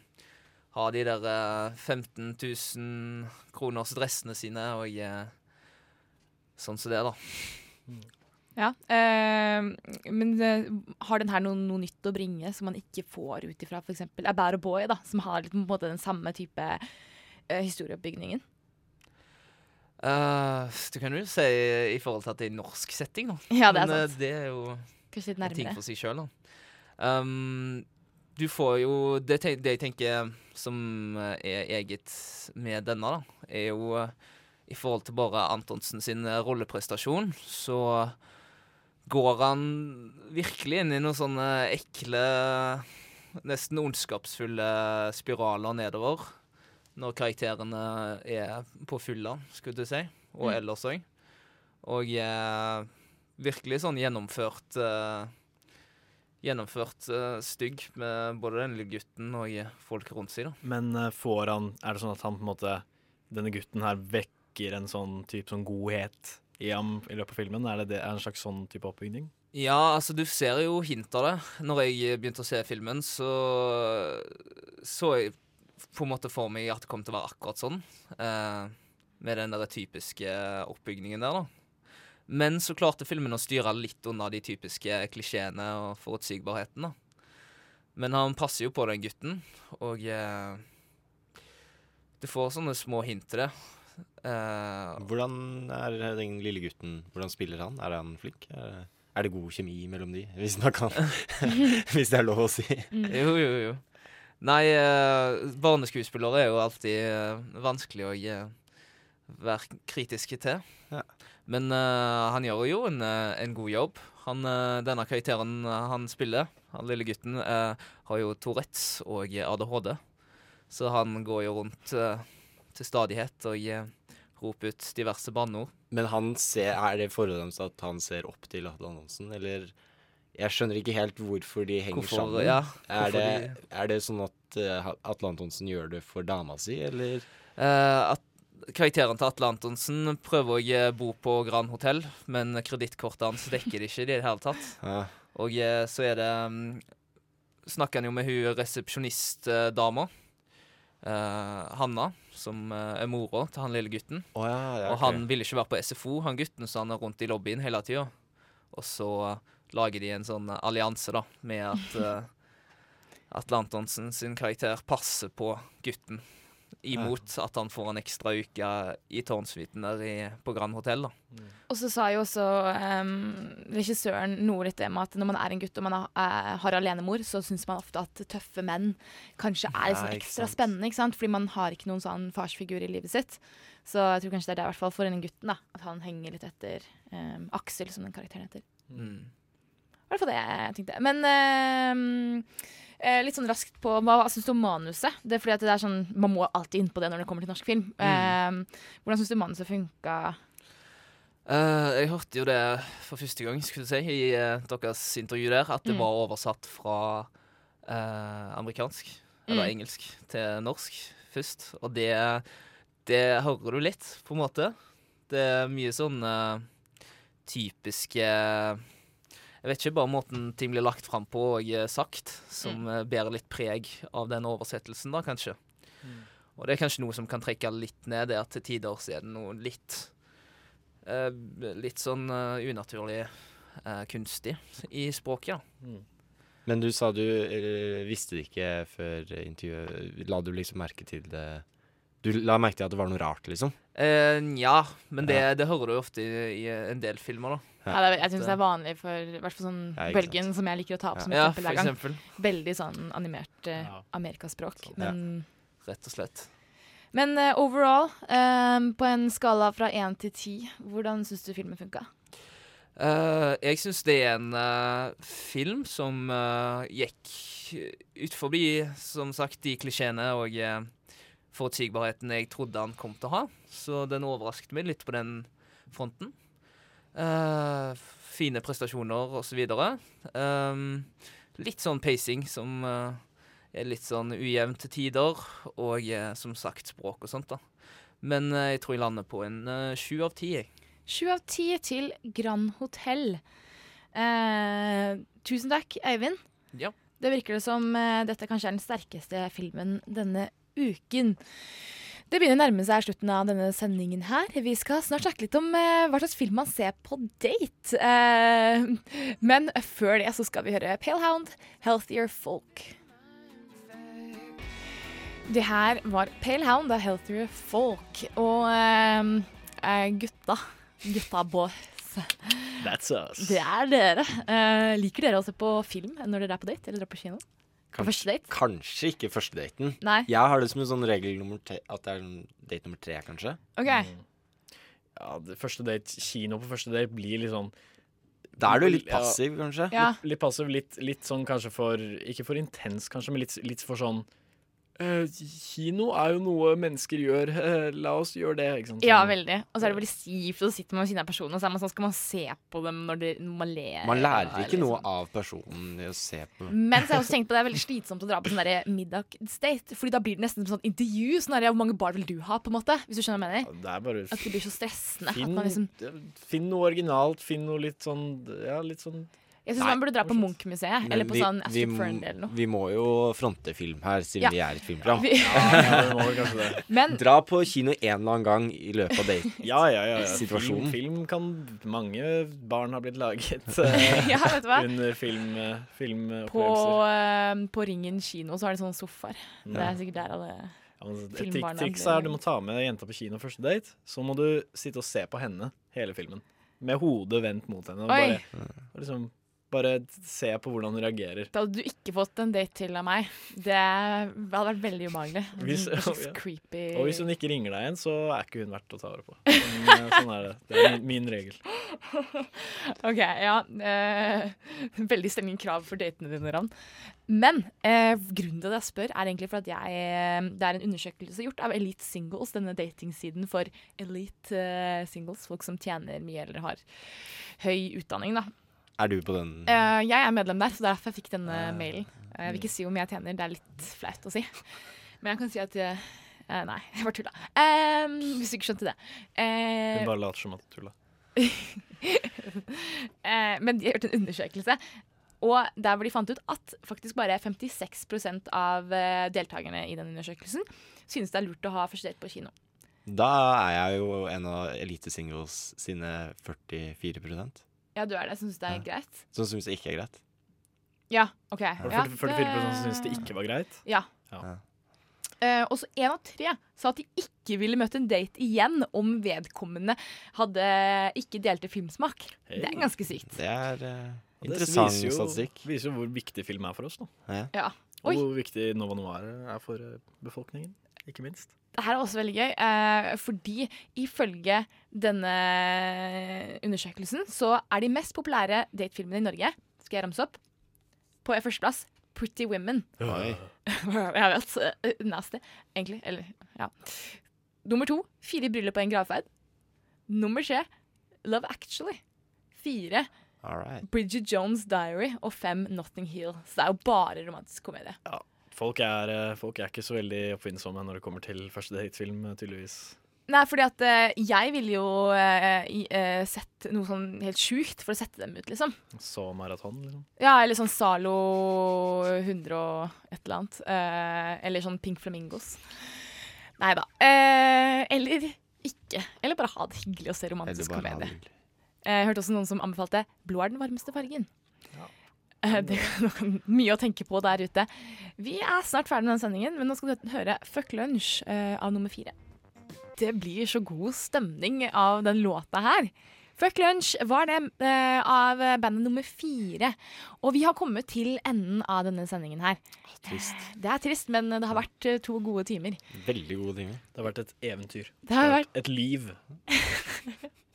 ha de der eh, 15 000 kroners dressene sine og eh, sånn som det, da. Ja, eh, men eh, har den her noe, noe nytt å bringe som man ikke får ut ifra f.eks. A Bad Boy, da, som har litt, på en måte den samme type eh, historieoppbygningen? Eh, du kan jo si i forhold til at det er en norsk setting, da. Ja, det er Men eh, sant. det er jo en ting for seg sjøl, da. Um, du får jo det, det jeg tenker som eh, er eget med denne, da, er jo eh, i forhold til bare Antonsen sin eh, rolleprestasjon, så går han virkelig inn i noen sånne ekle, nesten ondskapsfulle spiraler nedover. Når karakterene er på fylla, skulle du si, og Mm. ellers òg. Og eh, virkelig sånn gjennomført eh, Gjennomført eh, stygg med både den lille gutten og folk rundt seg. da. Men eh, får han Er det sånn at han på en måte Denne gutten her vekker en sånn type sånn godhet i ham i løpet av filmen? Er det, det er en slags sånn type oppbygning? Ja, altså du ser jo hint av det. Når jeg begynte å se filmen, så så jeg på en måte for meg at det kom til å være akkurat sånn. Eh, med den der typiske oppbygningen der, da. Men så klarte filmen å styre litt unna de typiske klisjeene og forutsigbarheten, da. Men han passer jo på den gutten, og eh, du får sånne små hint til det. Eh, Hvordan er den lille gutten Hvordan spiller han? Er han flink? Er er det god kjemi mellom de, hvis man kan Hvis det er lov å si. Jo, jo, jo. Nei, uh, barneskuespillere er jo alltid uh, vanskelig å eh, være kritiske til. Men eh, han gjør jo en, en god jobb. Han, denne karakteren han spiller, han lille gutten, har jo Tourettes og ADHD. Så han går jo rundt til stadighet og roper ut diverse banneord. Men han ser, er det forholdet deres at han ser opp til Atle Antonsen, eller Jeg skjønner ikke helt hvorfor de henger Hvorfor, sammen. ja, er, det, det, er det sånn at uh, Atle Antonsen gjør det for dama si, eller? Uh, at karakteren til Atle Antonsen prøver å bo på Grand Hotell, men kredittkortet hans dekker det ikke i det hele tatt. Ja. Og eh, så er det um, Snakker han jo med hun resepsjonistdama. eh, Hanna, som er mora til han lille gutten. Oh, ja, ja, Og han ville ikke være på SFO, han gutten, så han er rundt i lobbyen hele tida. Og så lager de en sånn eh, allianse, da, med at uh, Atle Antonsen sin karakter passer på gutten. Imot at han får en ekstra uke i tårnsuiten der i, på Grand Hotell. da. Og så sa jo også um, regissøren noe litt det med at når man er en gutt og man har, eh, har alenemor, så syns man ofte at tøffe menn kanskje er liksom Ja, ekstra sant. spennende. ikke sant? Fordi man har ikke noen sånn farsfigur i livet sitt. Så jeg tror kanskje det er det, i hvert fall for den gutten, da. At han henger litt etter um, Aksel, som den karakteren heter. Mm. Hvert fall det jeg tenkte. Men em, eh, litt sånn raskt på Hva, syns du om manuset? Det er fordi at det er sånn, Man må alltid inn på det når det kommer til norsk film. Em, hvordan syns du manuset funka? Eh, jeg hørte jo det for første gang skulle jeg si, i eh, deres intervju der, at det Mm. var oversatt fra eh, amerikansk, eller Mm. engelsk, til norsk først. Og det, det hører du litt, på en måte. Det er mye sånn eh, typiske Jeg vet ikke, bare måten ting blir lagt fram på og eh, sagt, som Mm. eh, bærer litt preg av den oversettelsen, da, kanskje. Og det er kanskje noe som kan trekke litt ned, det at til tider så er det noe litt eh, Litt sånn uh, unaturlig uh, kunstig i språket, ja. Men du sa du eller, visste det ikke før intervjuet. La du liksom merke til det Du la merke til at det var noe rart, liksom? Eh, Nja, men det, Ja. det hører du jo ofte i, i en del filmer, da. Ja, det, er- jeg syns det er vanlig for hvert fall sånn Ja, bølgen, som jeg liker å ta opp som Ja, eksempel hver gang. eksempel. Veldig sånn animert uh, amerikaspråk. Ja. Men, Rett og slett. men uh, overall, um, på en skala fra én til ti, hvordan syns du filmen funka? Uh, jeg syns det er en uh, film som uh, gikk ut forbi, som sagt, de klisjeene og eh, forutsigbarheten jeg trodde han kom til å ha. Så den overrasket meg litt på den fronten. Eh, fine prestasjoner videre. Um, litt sånn pacing som uh, er litt sånn ujevn til tider, og uh, som sagt språk og sånt, da. Men uh, jeg tror jeg lander på en sju av ti, jeg. Sju av ti til Grand Hotell. Tusen takk, Eivind. Ja. Det virker det som dette kanskje er den sterkeste filmen denne uken. Det begynner å nærme seg slutten av denne sendingen her. Vi skal snart snakke litt om eh, hva slags film man ser på date. Eh, men før det så skal vi høre Pale Hound, Healthier Folk. Det her var Pale Hound av Healthier Folk. Og eh, eh, gutta, gutta boys, That's us. det er dere. Eh, liker dere å se på film når dere er på date eller drar på kino? Kanskje- første date? Kanskje ikke første daten. Nei. Jeg har det som en sånn regel nummer tre, at det er date nummer tre, kanskje. OK. Ja, det første date, Kino på første date blir litt sånn Da er du litt Ja. passiv, kanskje? Ja. Litt, litt passiv, litt, litt sånn kanskje for Ikke for intens, kanskje, men litt, litt for sånn Kino er jo noe mennesker gjør. eh, la oss gjøre det. Ikke sant? Ja, Sånn. veldig. Og så er det veldig stivt, og så sitter man ved siden av personen, og så er man sånn, skal man se på dem når, de, når man ler. Man lærer eller ikke noe liksom. av personen i å se på Men så har jeg også tenkt på det er veldig slitsomt å dra på sånn der middagsdate. Fordi da blir det nesten som sånn intervju. Sånn der, Hvor mange barn vil du ha? på en måte Hvis du skjønner hva jeg mener? Det er bare At det blir så stressende. Finn, At man liksom, finn noe originalt. Finn noe litt sånn Ja, litt sånn jeg syns man burde dra på Munch-museet. Eller på vi- sånn Astrid Fern eller noe. vi må jo fronte film her, siden Ja. vi er et filmprogram. Vi- Ja, ja, vi det. Men- Dra på kino en eller annen gang i løpet av Ja, ja, ja. ja. Film, film kan Mange barn har blitt laget eh, Ja, vet du hva? under film, filmopplevelser. På, filmopplevelser. eh, på Ringen kino så har de sånne sofaer. Det er sikkert der alle Ja, et triks er du må ta med jenta på kino første date. Så må du sitte og se på henne hele filmen. Med hodet vendt mot henne. Og bare, og liksom, bare se på hvordan hun reagerer. Da hadde du ikke fått en date til av meg. Det hadde vært veldig ubehagelig. Hvis, ja. creepy Og hvis hun ikke ringer deg igjen, så er ikke hun verdt å ta vare på. Men, eh, sånn er det. Det er min, min regel. OK, ja. Eh, veldig strenge krav for datene dine, Ravn. Men eh, grunnen til at jeg spør, er egentlig for at jeg eh, Det er en undersøkelse gjort av Elite Singles, denne datingsiden for elite eh, singles, folk som tjener mye eller har høy utdanning, da. Er du på den? Uh, jeg er medlem der, så det er derfor jeg fikk denne mailen. Eh, Jeg vil ikke si hvor mye jeg tjener, det er litt flaut å si. Men jeg kan si at eh, Nei, jeg bare tulla. Eh, hvis du ikke skjønte det. Hun bare later som at du tulla. men de har gjort en undersøkelse, og der hvor de fant ut at faktisk bare 56 av deltakerne i den undersøkelsen synes det er lurt å ha første date på kino. Da er jeg jo en av Elite Singles sine 44 Ja, du er det. Syns det er greit? som syns det ikke er greit. Ja, OK. Det Ja, 40 44 som syns det ikke var greit? Ja. Ja. Uh, og så én av tre sa at de ikke ville møtt en date igjen om vedkommende hadde ikke delte filmsmak. Det er ganske sykt. Det er uh, interessant det viser jo, statistikk. viser jo hvor viktig film er for oss, da. Ja. Ja. Og Oi. hvor viktig Nova Noir er for eh, befolkningen, ikke minst. Det her er også veldig gøy, eh, fordi ifølge denne undersøkelsen så er de mest populære datefilmene i Norge, skal jeg ramse opp, på førsteplass Pretty Women. Oi. jeg vet. eh, Nasty, egentlig. Eller, ja. Nummer to Fire bryllup og en gravferd. Nummer tre Love Actually. Fire All right. Bridget Jones' Diary. Og fem Notting Hill. Så det er jo bare romantisk komedie. Folk er, eh, folk er ikke så veldig oppfinnsomme når det kommer til første datefilm, eh, tydeligvis. Nei, fordi at eh, jeg ville jo eh, sett noe sånn helt sjukt for å sette dem ut, liksom. Så maraton, liksom. Ja, eller sånn Zalo 100 og et eller annet. Eh, eller sånn Pink Flamingos. Nei da. Eh, eller ikke. Eller bare ha det hyggelig og se romantisk komedie. Eh, Jeg hørte også noen som anbefalte blå er den varmeste fargen. Eh, Det er noe- mye å tenke på der ute. Vi er snart ferdig med den sendingen, men nå skal du høre Fuck Lunch eh, av nummer fire. Det blir så god stemning av den låta her. Fuck Lunch var det eh, av bandet nummer fire. Og vi har kommet til enden av denne sendingen her. Trist. Det er trist, men det har vært to gode timer. Veldig gode timer. Det har vært et eventyr. Det har vært Et liv.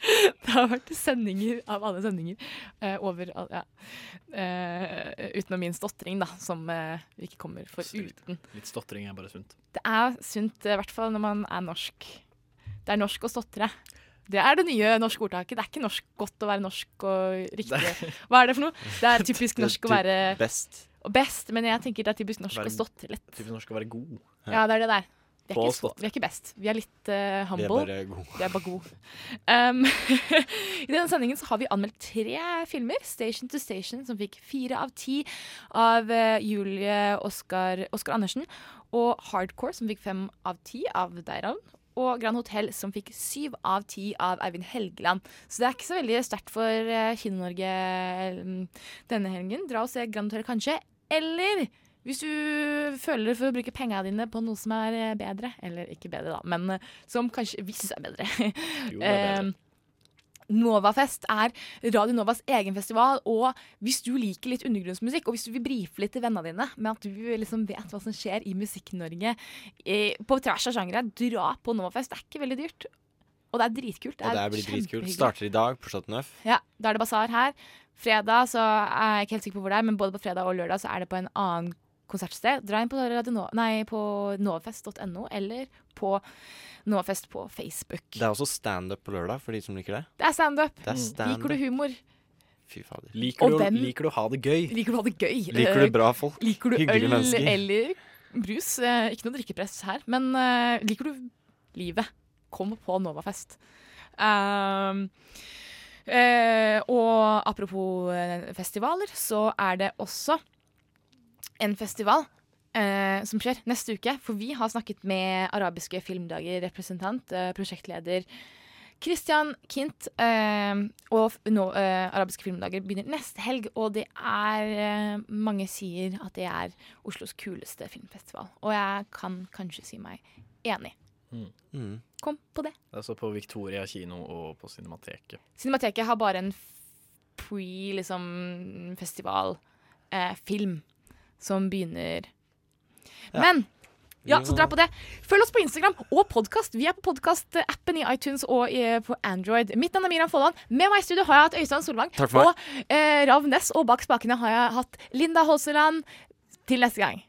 Det har vært sendinger av alle sendinger uh, over ja. uh, Utenom min stotring, da, som uh, vi ikke kommer for uten. Litt stotring er bare sunt. Det er sunt, eh, i hvert fall når man er norsk. Det er norsk å stotre. Det er det nye norske ordtaket. Det er ikke norsk godt å være norsk og riktig. Hva er det for noe? Det er typisk norsk å være best. Og best, men jeg tenker det er typisk norsk å stotre litt. Typisk norsk å være god. Ja, det er det der. Vi er, ikke så, vi er ikke best. Vi er litt uh, humble. bare gode. Vi er bare gode. Um, I denne sendingen så har vi anmeldt tre filmer. Station to Station, som fikk fire av ti av uh, Julie Oskar, Andersen. Og Hardcore, som fikk fem av ti av deg, Ravn. Og Grand Hotell, som fikk syv av ti av Eivind Helgeland. Så det er ikke så veldig sterkt for uh, Kino-Norge um, denne helgen. Dra og se Grand Hotell, kanskje. Eller hvis du føler for å bruke pengene dine på noe som er eh, bedre, eller ikke bedre, da, men eh, som kanskje viser er bedre. Jo, det er bedre. Eh, Novafest er Radio Novas egen festival, og hvis du liker litt undergrunnsmusikk, og hvis du vil brife litt til vennene dine med at du liksom vet hva som skjer i Musikk-Norge eh, på tvers av sjangere, dra på Novafest. Det er ikke veldig dyrt. Og det er dritkult. Og det blir dritkult. Starter i dag på Chateau Neuf. Ja, da er det basar her. Fredag så er jeg ikke helt sikker på hvor det er, men både på fredag og lørdag så er det på en annen konsertsted. Dra inn på, no nei, på novafest.no eller på Novafest på Facebook. Det er også standup på lørdag, for de som liker det. Det er standup. Er stand-up. Liker du humor? Fy fader. Liker Og du, hvem- liker du å ha det gøy? Liker du ha det gøy? Liker du bra folk? Liker du Hyggelige øl mennesker? eller brus? Eh, ikke noe drikkepress her, men uh, liker du livet? Kom på Novafest. Um, eh, og apropos eh, festivaler, så er det også en festival eh, som skjer neste uke. For vi har snakket med Arabiske filmdager-representant, eh, prosjektleder Christian Kint. Eh, og nå, eh, Arabiske filmdager begynner neste helg, og det er eh, Mange sier at det er Oslos kuleste filmfestival. Og jeg kan kanskje si meg enig. Mm. Kom på det. Det er så på Victoria kino og på Cinemateket. Cinemateket har bare en f- pre liksom, festival eh, film som begynner Men ja, så dra på det. Følg oss på Instagram og podkast. Vi er på podkastappen i iTunes og i, på Android. Mitt navn er Miriam Folland. Med meg i studio har jeg hatt Øystein Solvang og eh, Rav Ness. Og bak spakene har jeg hatt Linda Holseland. Til neste gang.